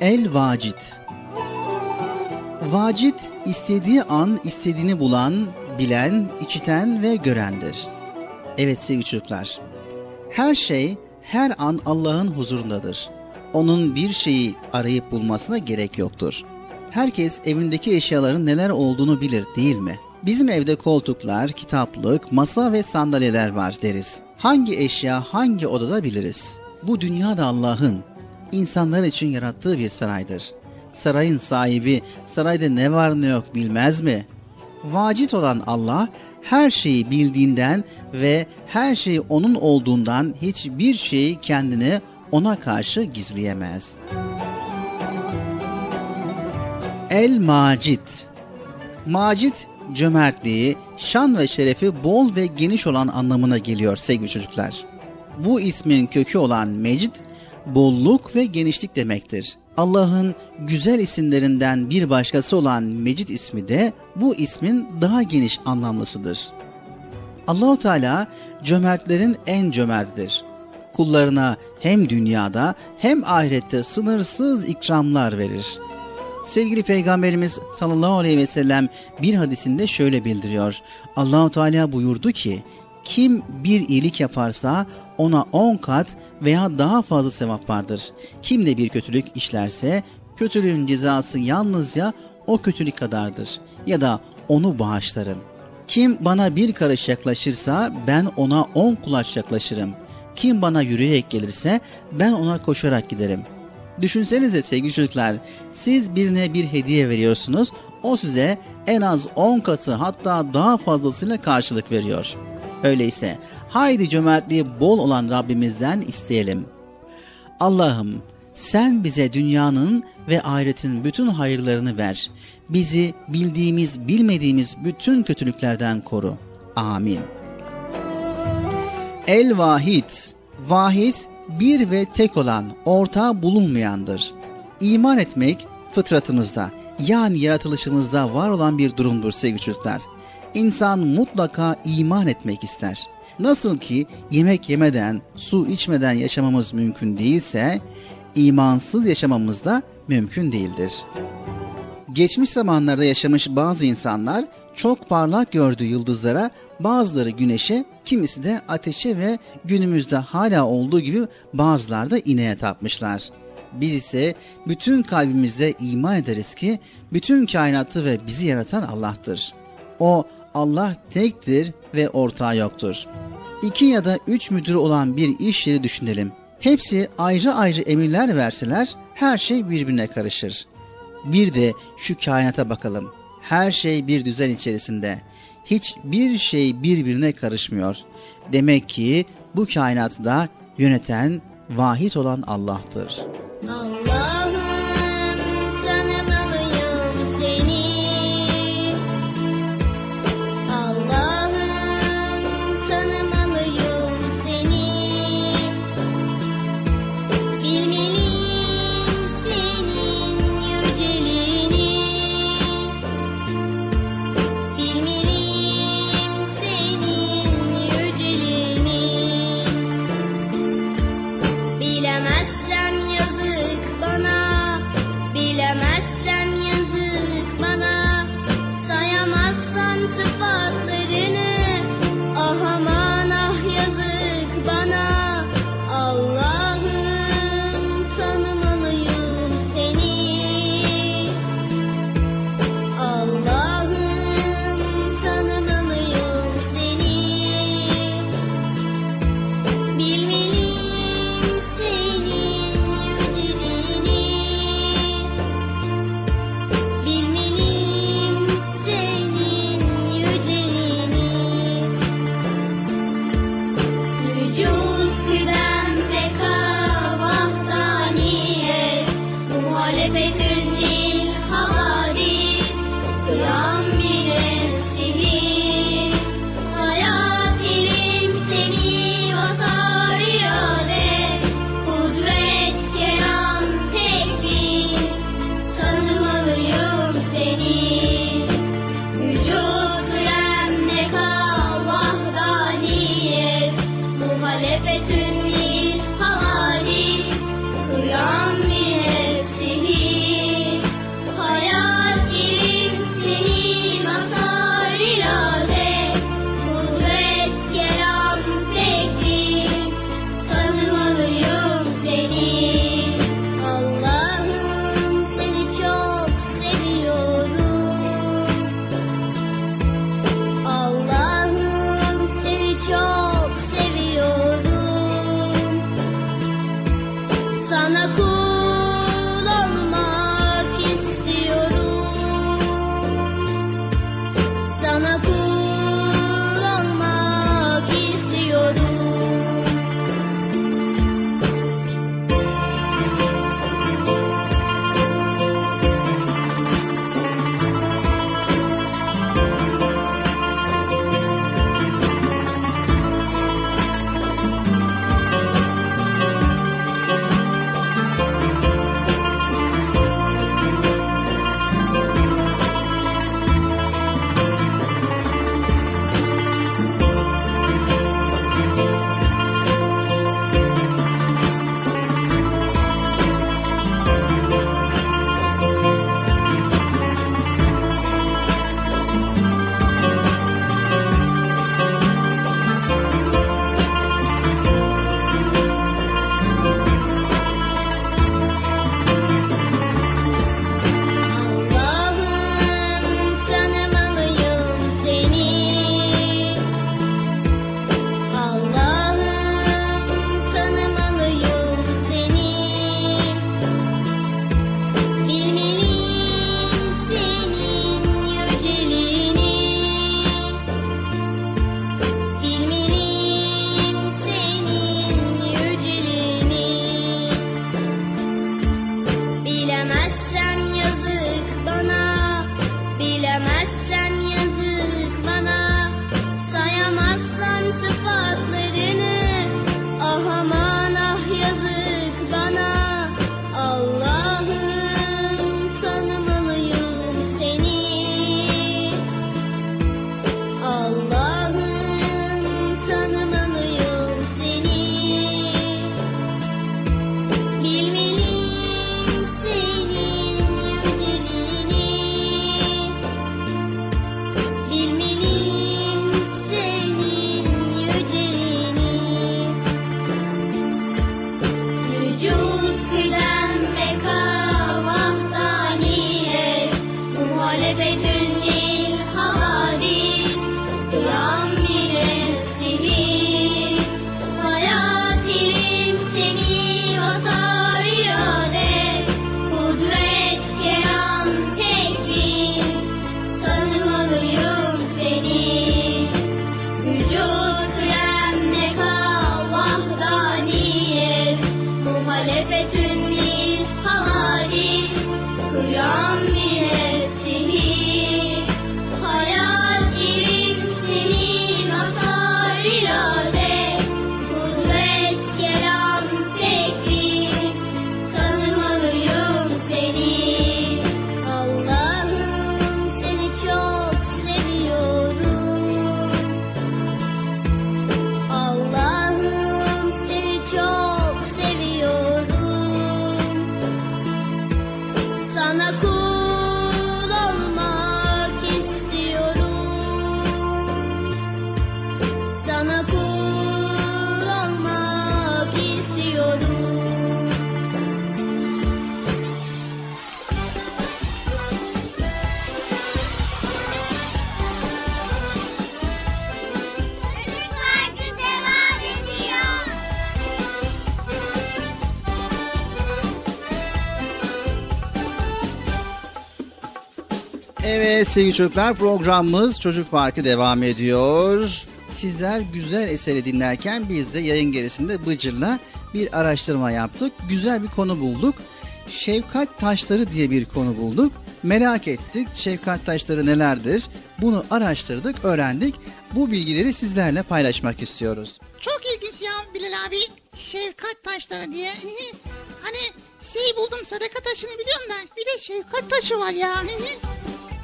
El Vacid Vacit istediği an istediğini bulan, bilen, içiten ve görendir. Evet sevgili çocuklar. Her şey her an Allah'ın huzurundadır. Onun bir şeyi arayıp bulmasına gerek yoktur. Herkes evindeki eşyaların neler olduğunu bilir değil mi? Bizim evde koltuklar, kitaplık, masa ve sandalyeler var deriz. Hangi eşya hangi odada biliriz. Bu dünya da Allah'ın, insanlar için yarattığı bir saraydır. Sarayın sahibi sarayda ne var ne yok bilmez mi? Vacit olan Allah her şeyi bildiğinden ve her şey onun olduğundan hiçbir şeyi kendine ona karşı gizleyemez. El Macit Macit cömertliği, şan ve şerefi bol ve geniş olan anlamına geliyor sevgili çocuklar. Bu ismin kökü olan Mecid, bolluk ve genişlik demektir. Allah'ın güzel isimlerinden bir başkası olan Mecid ismi de bu ismin daha geniş anlamlısıdır. Allahu Teala cömertlerin en cömertidir. Kullarına hem dünyada hem ahirette sınırsız ikramlar verir. Sevgili Peygamberimiz sallallahu aleyhi ve sellem bir hadisinde şöyle bildiriyor. Allahu Teala buyurdu ki: kim bir iyilik yaparsa ona on kat veya daha fazla sevap vardır. Kim de bir kötülük işlerse kötülüğün cezası yalnızca o kötülük kadardır ya da onu bağışlarım. Kim bana bir karış yaklaşırsa ben ona on kulaç yaklaşırım. Kim bana yürüyerek gelirse ben ona koşarak giderim. Düşünsenize sevgili çocuklar, siz birine bir hediye veriyorsunuz, o size en az 10 katı hatta daha fazlasıyla karşılık veriyor.'' Öyleyse haydi cömertliği bol olan Rabbimizden isteyelim. Allah'ım sen bize dünyanın ve ahiretin bütün hayırlarını ver. Bizi bildiğimiz bilmediğimiz bütün kötülüklerden koru. Amin. El Vahid Vahid bir ve tek olan, ortağı bulunmayandır. İman etmek fıtratımızda yani yaratılışımızda var olan bir durumdur sevgili çocuklar insan mutlaka iman etmek ister. Nasıl ki yemek yemeden, su içmeden yaşamamız mümkün değilse, imansız yaşamamız da mümkün değildir. Geçmiş zamanlarda yaşamış bazı insanlar çok parlak gördüğü yıldızlara, bazıları güneşe, kimisi de ateşe ve günümüzde hala olduğu gibi bazıları da ineğe tapmışlar. Biz ise bütün kalbimizde iman ederiz ki bütün kainatı ve bizi yaratan Allah'tır. O Allah tektir ve ortağı yoktur. İki ya da üç müdür olan bir iş yeri düşünelim. Hepsi ayrı ayrı emirler verseler her şey birbirine karışır. Bir de şu kainata bakalım. Her şey bir düzen içerisinde. Hiçbir şey birbirine karışmıyor. Demek ki bu kainatı da yöneten vahid olan Allah'tır. Sevgili çocuklar programımız Çocuk Parkı devam ediyor. Sizler güzel eseri dinlerken biz de yayın gerisinde Bıcır'la bir araştırma yaptık. Güzel bir konu bulduk. Şefkat taşları diye bir konu bulduk. Merak ettik şefkat taşları nelerdir? Bunu araştırdık, öğrendik. Bu bilgileri sizlerle paylaşmak istiyoruz. Çok ilginç ya Bilal abi. Şefkat taşları diye. hani şey buldum sadaka taşını biliyorum da bir de şefkat taşı var ya.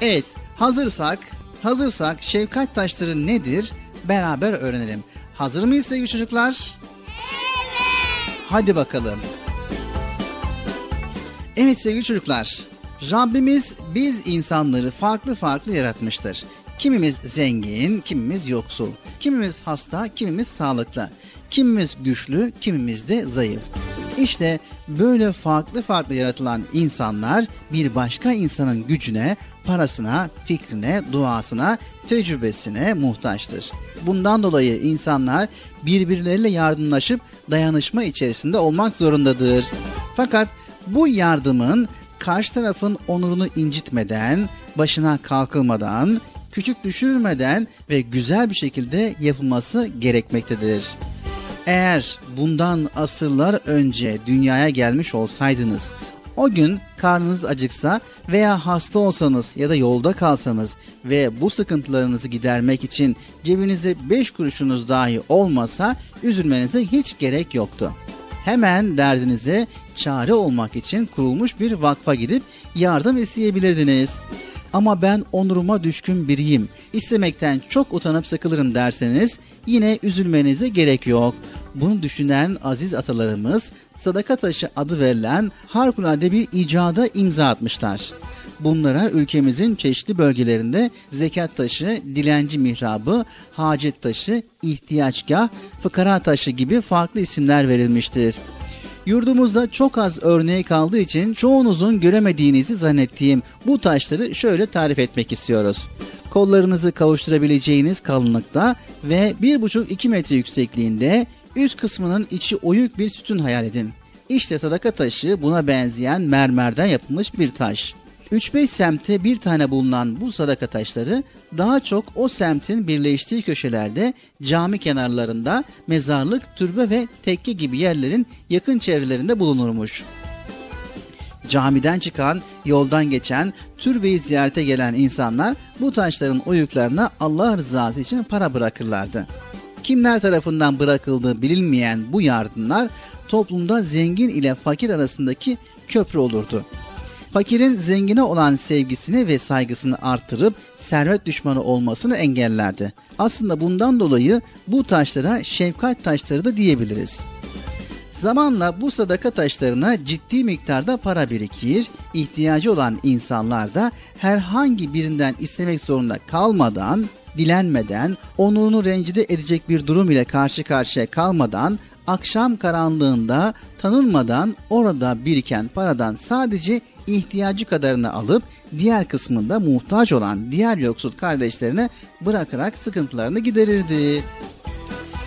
Evet, hazırsak, hazırsak şefkat taşları nedir? Beraber öğrenelim. Hazır mıyız sevgili çocuklar? Hadi bakalım. Evet sevgili çocuklar. Rabbimiz biz insanları farklı farklı yaratmıştır. Kimimiz zengin, kimimiz yoksul. Kimimiz hasta, kimimiz sağlıklı. Kimimiz güçlü, kimimiz de zayıf. İşte böyle farklı farklı yaratılan insanlar bir başka insanın gücüne, parasına, fikrine, duasına, tecrübesine muhtaçtır. Bundan dolayı insanlar birbirleriyle yardımlaşıp dayanışma içerisinde olmak zorundadır. Fakat bu yardımın karşı tarafın onurunu incitmeden, başına kalkılmadan, küçük düşürmeden ve güzel bir şekilde yapılması gerekmektedir. Eğer bundan asırlar önce dünyaya gelmiş olsaydınız, o gün karnınız acıksa veya hasta olsanız ya da yolda kalsanız ve bu sıkıntılarınızı gidermek için cebinizde 5 kuruşunuz dahi olmasa üzülmenize hiç gerek yoktu. Hemen derdinize çare olmak için kurulmuş bir vakfa gidip yardım isteyebilirdiniz. Ama ben onuruma düşkün biriyim. İstemekten çok utanıp sıkılırım derseniz yine üzülmenize gerek yok. Bunu düşünen aziz atalarımız sadaka taşı adı verilen harikulade bir icada imza atmışlar. Bunlara ülkemizin çeşitli bölgelerinde zekat taşı, dilenci mihrabı, hacet taşı, ihtiyaçgah, fıkara taşı gibi farklı isimler verilmiştir. Yurdumuzda çok az örneği kaldığı için çoğunuzun göremediğinizi zannettiğim bu taşları şöyle tarif etmek istiyoruz. Kollarınızı kavuşturabileceğiniz kalınlıkta ve 1,5-2 metre yüksekliğinde üst kısmının içi oyuk bir sütun hayal edin. İşte sadaka taşı buna benzeyen mermerden yapılmış bir taş. 3-5 semtte bir tane bulunan bu sadaka taşları daha çok o semtin birleştiği köşelerde cami kenarlarında mezarlık, türbe ve tekke gibi yerlerin yakın çevrelerinde bulunurmuş. Camiden çıkan, yoldan geçen, türbeyi ziyarete gelen insanlar bu taşların oyuklarına Allah rızası için para bırakırlardı. Kimler tarafından bırakıldığı bilinmeyen bu yardımlar toplumda zengin ile fakir arasındaki köprü olurdu fakirin zengine olan sevgisini ve saygısını artırıp servet düşmanı olmasını engellerdi. Aslında bundan dolayı bu taşlara şefkat taşları da diyebiliriz. Zamanla bu sadaka taşlarına ciddi miktarda para birikir, ihtiyacı olan insanlar da herhangi birinden istemek zorunda kalmadan, dilenmeden, onurunu rencide edecek bir durum ile karşı karşıya kalmadan akşam karanlığında tanınmadan orada biriken paradan sadece ihtiyacı kadarını alıp diğer kısmında muhtaç olan diğer yoksul kardeşlerine bırakarak sıkıntılarını giderirdi.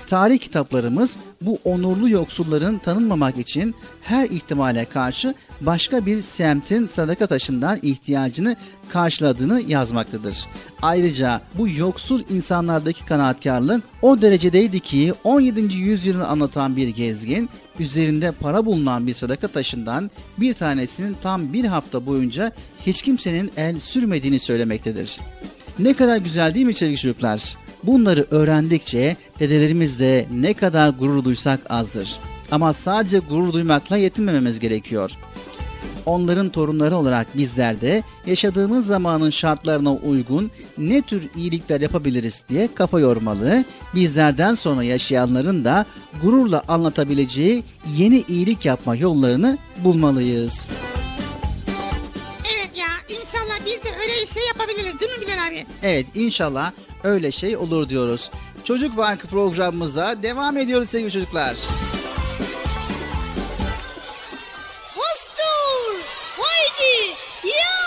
Tarih kitaplarımız bu onurlu yoksulların tanınmamak için her ihtimale karşı başka bir semtin sadaka taşından ihtiyacını karşıladığını yazmaktadır. Ayrıca bu yoksul insanlardaki kanaatkarlık o derecedeydi ki 17. yüzyılını anlatan bir gezgin üzerinde para bulunan bir sadaka taşından bir tanesinin tam bir hafta boyunca hiç kimsenin el sürmediğini söylemektedir. Ne kadar güzel değil mi sevgili çocuklar? Bunları öğrendikçe dedelerimiz de ne kadar gurur duysak azdır. Ama sadece gurur duymakla yetinmememiz gerekiyor. Onların torunları olarak bizler de yaşadığımız zamanın şartlarına uygun ne tür iyilikler yapabiliriz diye kafa yormalı. Bizlerden sonra yaşayanların da gururla anlatabileceği yeni iyilik yapma yollarını bulmalıyız. Evet ya inşallah biz de öyle şey yapabiliriz değil mi Bilal abi? Evet inşallah öyle şey olur diyoruz. Çocuk Bankı programımıza devam ediyoruz sevgili çocuklar. Hostur! Haydi! Ya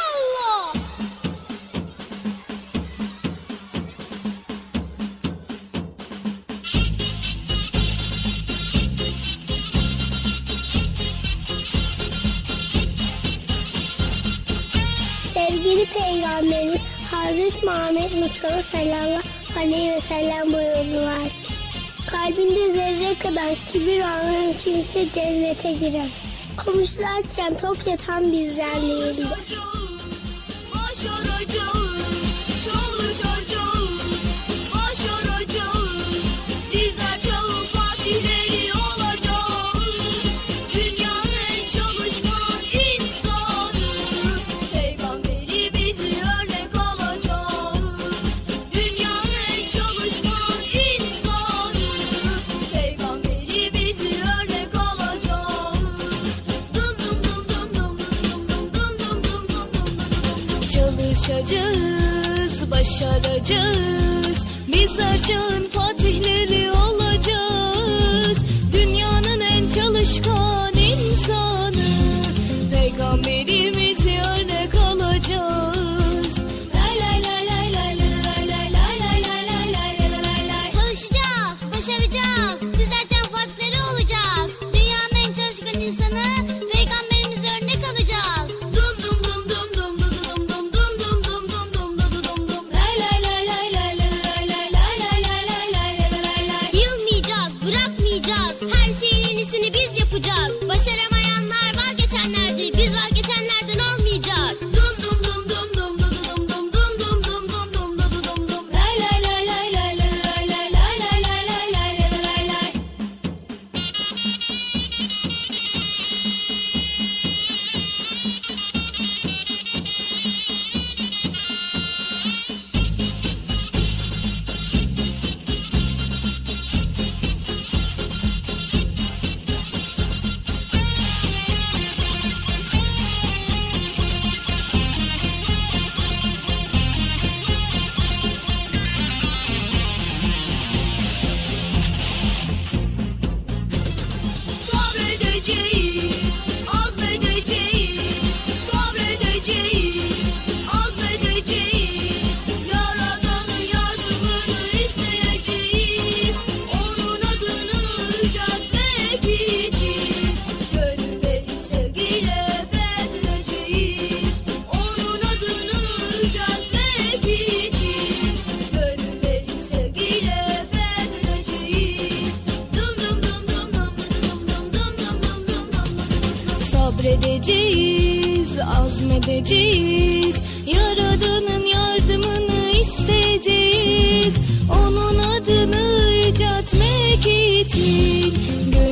Peygamberimiz Hazreti Muhammed Mustafa sallallahu aleyhi ve sellem buyurdular. Kalbinde zerre kadar kibir olan kimse cennete girer. Komşularken tok yatan bizden değildir. Başaracağız, çalışacağız, azmedeceğiz. Yaradanın yardımını isteyeceğiz. Onun adını yüceltmek için gönülleri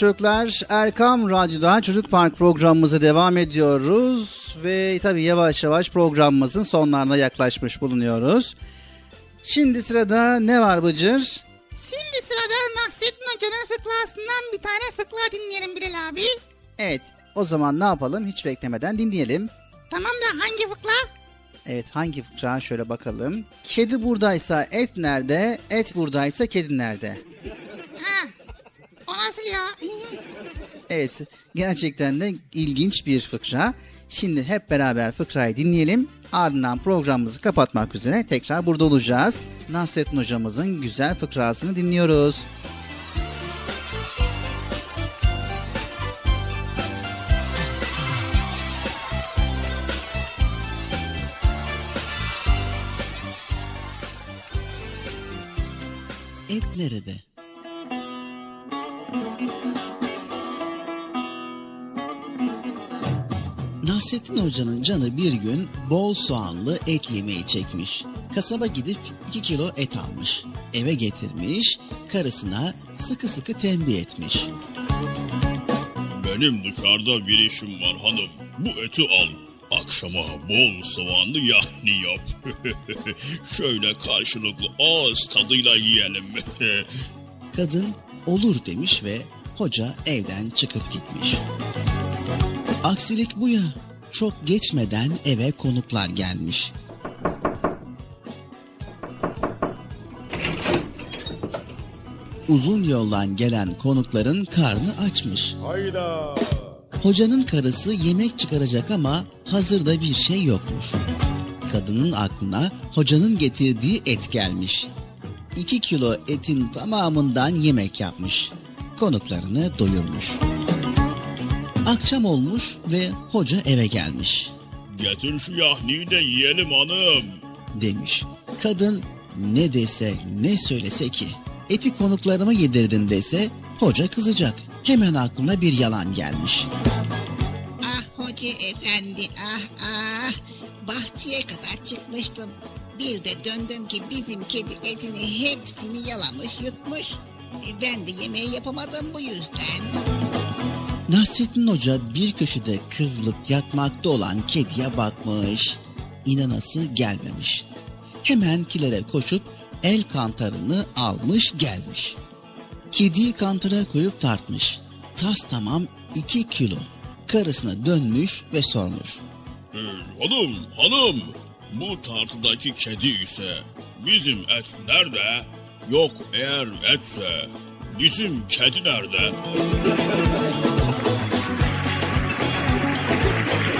çocuklar Erkam Radyo'da Çocuk Park programımıza devam ediyoruz. Ve tabii yavaş yavaş programımızın sonlarına yaklaşmış bulunuyoruz. Şimdi sırada ne var Bıcır? Şimdi sırada Nasrettin Hoca'nın fıkrasından bir tane fıkra dinleyelim Bilal abi. Evet o zaman ne yapalım hiç beklemeden dinleyelim. Tamam da hangi fıkra? Evet hangi fıkra şöyle bakalım. Kedi buradaysa et nerede? Et buradaysa kedi nerede? Ha. O nasıl ya? Evet gerçekten de ilginç bir fıkra. Şimdi hep beraber fıkrayı dinleyelim. Ardından programımızı kapatmak üzere tekrar burada olacağız. Nasrettin hocamızın güzel fıkrasını dinliyoruz. Et nerede? Nasrettin Hoca'nın canı bir gün bol soğanlı et yemeği çekmiş. Kasaba gidip 2 kilo et almış. Eve getirmiş, karısına sıkı sıkı tembih etmiş. Benim dışarıda bir işim var hanım. Bu eti al. Akşama bol soğanlı yahni yap. Şöyle karşılıklı ağız tadıyla yiyelim. Kadın olur demiş ve hoca evden çıkıp gitmiş. Aksilik bu ya. Çok geçmeden eve konuklar gelmiş. Uzun yoldan gelen konukların karnı açmış. Hayda. Hocanın karısı yemek çıkaracak ama hazırda bir şey yokmuş. Kadının aklına hocanın getirdiği et gelmiş. 2 kilo etin tamamından yemek yapmış. Konuklarını doyurmuş. Akşam olmuş ve hoca eve gelmiş. Getir şu yahniyi de yiyelim hanım. Demiş. Kadın ne dese ne söylese ki eti konuklarıma yedirdim dese hoca kızacak. Hemen aklına bir yalan gelmiş. Ah hoca efendi ah ah. Bahçeye kadar çıkmıştım. Bir de döndüm ki bizim kedi etini hepsini yalamış yutmuş. E, Ben de yemeği yapamadım bu yüzden. Nasrettin Hoca bir köşede kıvrılıp yatmakta olan kediye bakmış. İnanası gelmemiş. Hemen kilere koşup el kantarını almış gelmiş. Kediyi kantara koyup tartmış. Tas tamam iki kilo. Karısına dönmüş ve sormuş. Ee, hanım hanım. Bu tartıdaki kedi ise bizim et nerede? Yok eğer etse bizim kedi nerede? Okay.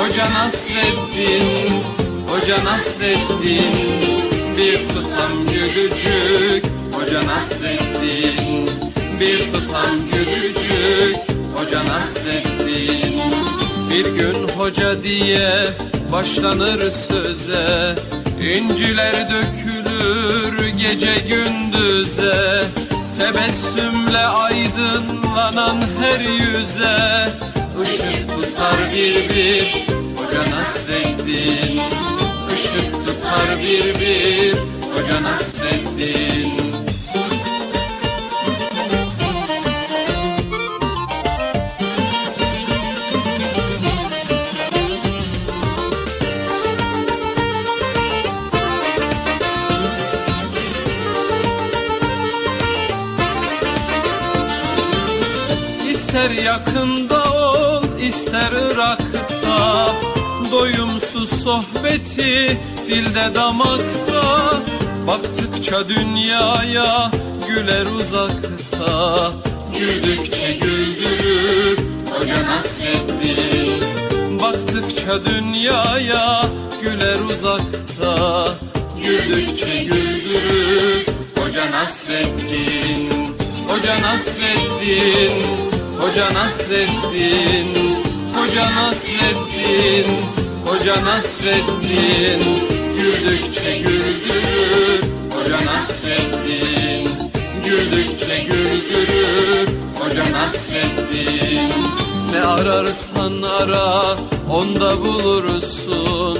Hoca Nasreddin Hoca Nasreddin Bir tutam gülücük. Hoca Nasreddin Bir tutam gülücük. Hoca Nasreddin Bir gün hoca diye başlanır söze. İnciler dökülür gece gündüze. Tebessümle aydınlanan her yüze Işık tutar bir bir Hoca Nasreddin. Işık tutar bir bir Hoca Nasreddin. İster yakın ister Irak'ta Doyumsuz sohbeti dilde damakta. Baktıkça dünyaya güler uzakta Güldükçe güldürür Hoca Nasreddin Baktıkça dünyaya güler uzakta Güldükçe güldürür Hoca Nasreddin Hoca Nasreddin Hoca Nasreddin Hoca Nasreddin Hoca Nasreddin Güldükçe güldürür Hoca Nasreddin Güldükçe güldürür Hoca Nasreddin Ne ararsan ara onda bulursun.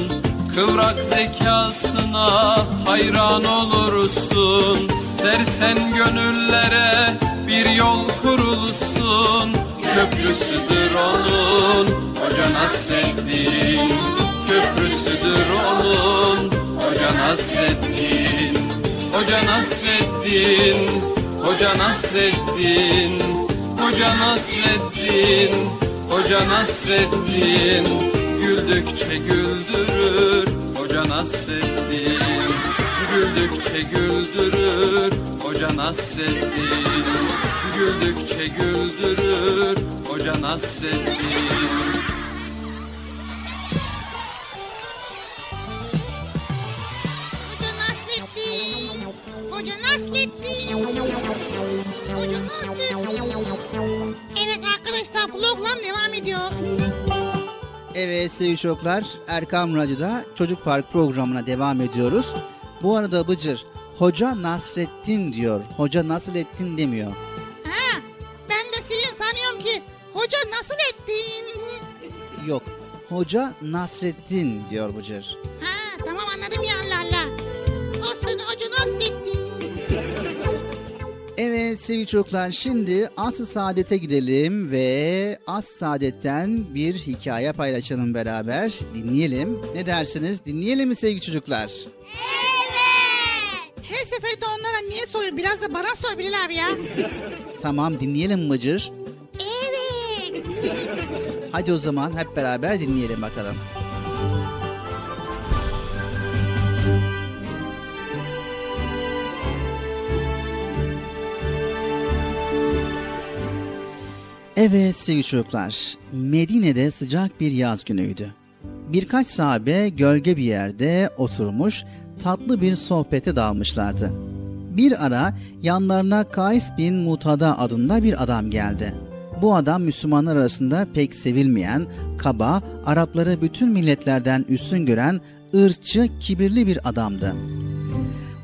Kıvrak zekasına hayran olursun. Dersen gönüllere bir yol kurulsun. Köprüsüdür onun Hoca Nasreddin Köprüsüdür onun Hoca Nasreddin Hoca Nasreddin Hoca Nasreddin Hoca Nasreddin Hoca Nasreddin Güldükçe güldürür Hoca Nasreddin Güldükçe güldürür Hoca Nasreddin Güldükçe güldürür Hoca Nasreddin Hoca Nasreddin. Hoca Nasreddin. Evet arkadaşlar program devam ediyor. Evet sevgili çocuklar Erkam Radyo'da Çocuk Park programına devam ediyoruz. Bu arada Bıcır Hoca Nasrettin diyor. Hoca Nasrettin demiyor. Ha, ben de seni sanıyorum ki hoca nasıl ettin? Yok. Hoca Nasrettin diyor Bıcır. Ha, tamam anladım ya Allah Allah. Aslında hoca nasıl ettin? Evet sevgili çocuklar şimdi As-ı Saadet'e gidelim ve As-ı Saadet'ten bir hikaye paylaşalım beraber. Dinleyelim. Ne dersiniz? Dinleyelim mi sevgili çocuklar? Her seferinde onlara niye soruyor? Biraz da bana sor Bilal abi ya. Tamam dinleyelim Bıcır. Evet. Hadi o zaman hep beraber dinleyelim bakalım. Evet sevgili çocuklar, Medine'de sıcak bir yaz günüydü. Birkaç sahabe gölge bir yerde oturmuş tatlı bir sohbete dalmışlardı. Bir ara yanlarına Kays bin Mutada adında bir adam geldi. Bu adam Müslümanlar arasında pek sevilmeyen, kaba, Arapları bütün milletlerden üstün gören ırkçı, kibirli bir adamdı.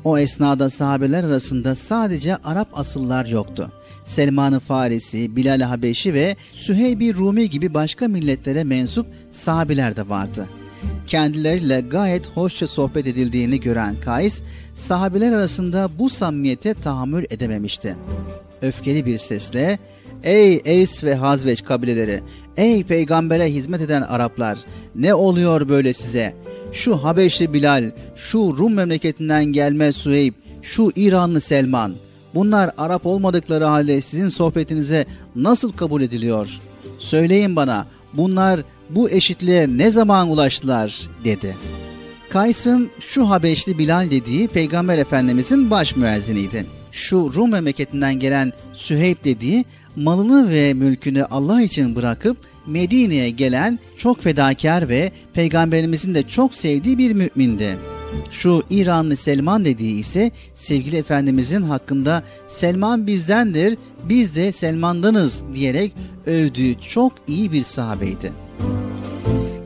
O esnada sahabeler arasında sadece Arap asıllar yoktu. Selman-ı Farisi, Bilal-i Habeşi ve Süheyb-i Rumi gibi başka milletlere mensup sahabeler de vardı. Kendileriyle gayet hoşça sohbet edildiğini gören Kays, sahabeler arasında bu samimiyete tahammül edememişti. Öfkeli bir sesle, ''Ey Eys ve Hazveç kabileleri, ey peygambere hizmet eden Araplar, ne oluyor böyle size? Şu Habeşli Bilal, şu Rum memleketinden gelme Süheyb, şu İranlı Selman, bunlar Arap olmadıkları halde sizin sohbetinize nasıl kabul ediliyor? Söyleyin bana, bunlar bu eşitliğe ne zaman ulaştılar?'' dedi. Kays'ın şu Habeşli Bilal dediği Peygamber Efendimizin baş müezziniydi. Şu Rum memleketinden gelen Süheyb dediği malını ve mülkünü Allah için bırakıp Medine'ye gelen çok fedakar ve Peygamberimizin de çok sevdiği bir mümindi. Şu İranlı Selman dediği ise sevgili Efendimizin hakkında Selman bizdendir, biz de Selman'danız diyerek övdüğü çok iyi bir sahabeydi.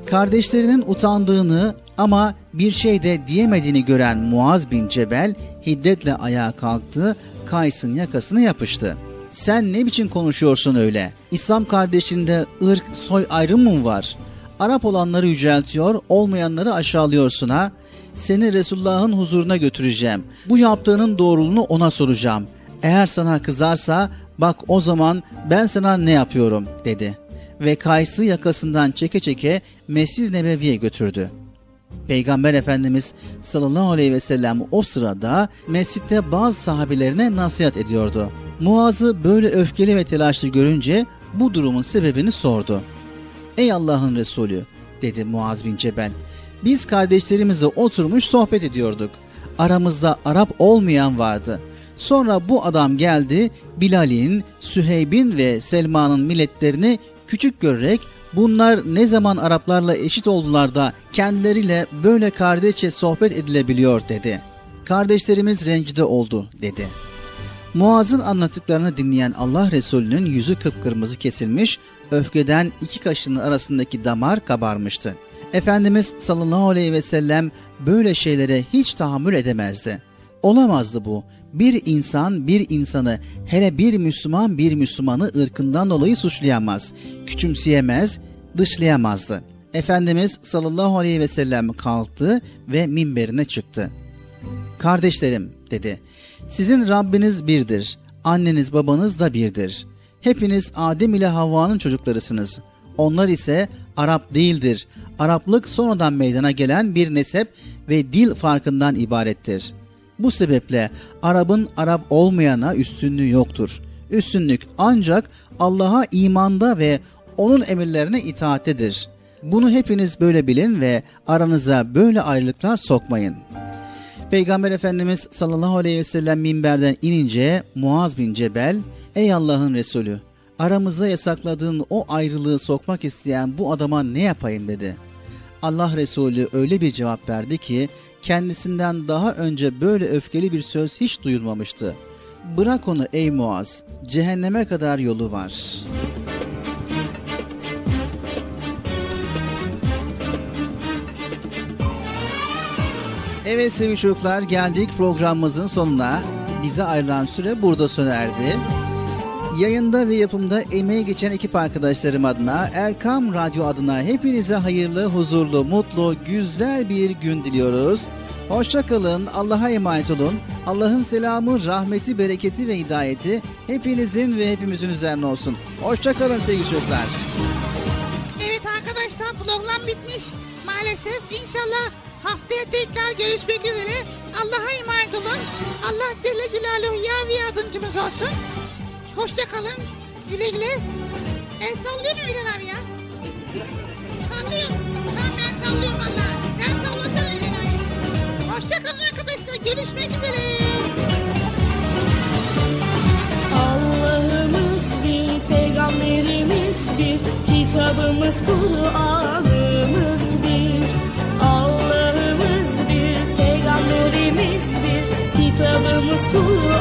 Kardeşlerinin utandığını ama bir şey de diyemediğini gören Muaz bin Cebel hiddetle ayağa kalktı, Kays'ın yakasına yapıştı. Sen ne biçim konuşuyorsun öyle? İslam kardeşinde ırk, soy ayrımı mı var? Arap olanları yüceltiyor, olmayanları aşağılıyorsun ha? Seni Resulullah'ın huzuruna götüreceğim. Bu yaptığının doğruluğunu ona soracağım. Eğer sana kızarsa bak o zaman ben sana ne yapıyorum dedi. Ve Kays'ı yakasından çeke çeke Mescid Nebevi'ye götürdü. Peygamber Efendimiz sallallahu aleyhi ve sellem o sırada mescitte bazı sahabelerine nasihat ediyordu. Muaz'ı böyle öfkeli ve telaşlı görünce bu durumun sebebini sordu. Ey Allah'ın Resulü dedi Muaz bin Cebel. Biz kardeşlerimizle oturmuş sohbet ediyorduk. Aramızda Arap olmayan vardı. Sonra bu adam geldi Bilal'in, Süheyb'in ve Selma'nın milletlerini küçük görerek bunlar ne zaman Araplarla eşit oldular da kendileriyle böyle kardeşçe sohbet edilebiliyor dedi. Kardeşlerimiz rencide oldu dedi. Muaz'ın anlattıklarını dinleyen Allah Resulü'nün yüzü kıpkırmızı kesilmiş, öfkeden iki kaşının arasındaki damar kabarmıştı. Efendimiz sallallahu aleyhi ve sellem böyle şeylere hiç tahammül edemezdi. Olamazdı bu. Bir insan bir insanı hele bir Müslüman bir Müslümanı ırkından dolayı suçlayamaz, küçümseyemez, dışlayamazdı. Efendimiz sallallahu aleyhi ve sellem kalktı ve minberine çıktı. Kardeşlerim dedi. Sizin Rabbiniz birdir. Anneniz babanız da birdir. Hepiniz Adem ile Havva'nın çocuklarısınız. Onlar ise Arap değildir. Araplık sonradan meydana gelen bir nesep ve dil farkından ibarettir. Bu sebeple Arap'ın Arap olmayana üstünlüğü yoktur. Üstünlük ancak Allah'a imanda ve onun emirlerine itaattedir. Bunu hepiniz böyle bilin ve aranıza böyle ayrılıklar sokmayın.'' Peygamber Efendimiz sallallahu aleyhi ve sellem minberden inince Muaz bin Cebel, ''Ey Allah'ın Resulü, aramıza yasakladığın o ayrılığı sokmak isteyen bu adama ne yapayım?'' dedi. Allah Resulü öyle bir cevap verdi ki, kendisinden daha önce böyle öfkeli bir söz hiç duyulmamıştı. Bırak onu ey Muaz, cehenneme kadar yolu var.'' Evet sevgili çocuklar geldik programımızın sonuna. Bize ayrılan süre burada sona erdi. Yayında ve yapımda emeği geçen ekip arkadaşlarım adına, Erkam Radyo adına hepinize hayırlı, huzurlu, mutlu, güzel bir gün diliyoruz. Hoşçakalın, Allah'a emanet olun. Allah'ın selamı, rahmeti, bereketi ve hidayeti hepinizin ve hepimizin üzerine olsun. Hoşçakalın sevgili çocuklar. Evet arkadaşlar program bitmiş. Maalesef inşallah haftaya tekrar görüşmek üzere. Allah'a emanet olun. Allah Celle Celaluhu ya ve yardımcımız olsun. Hoşça kalın. Güle güle. El sallıyor mu Bilal abi ya? Sallıyor. Tamam ben sallıyorum valla. Sen sallasana Bilal abi. Hoşça kalın arkadaşlar. Görüşmek üzere. Allah'ımız bir, peygamberimiz bir, kitabımız Kur'an'ımız bir. Allah'ımız bir, peygamberimiz bir, kitabımız Kur'an'ımız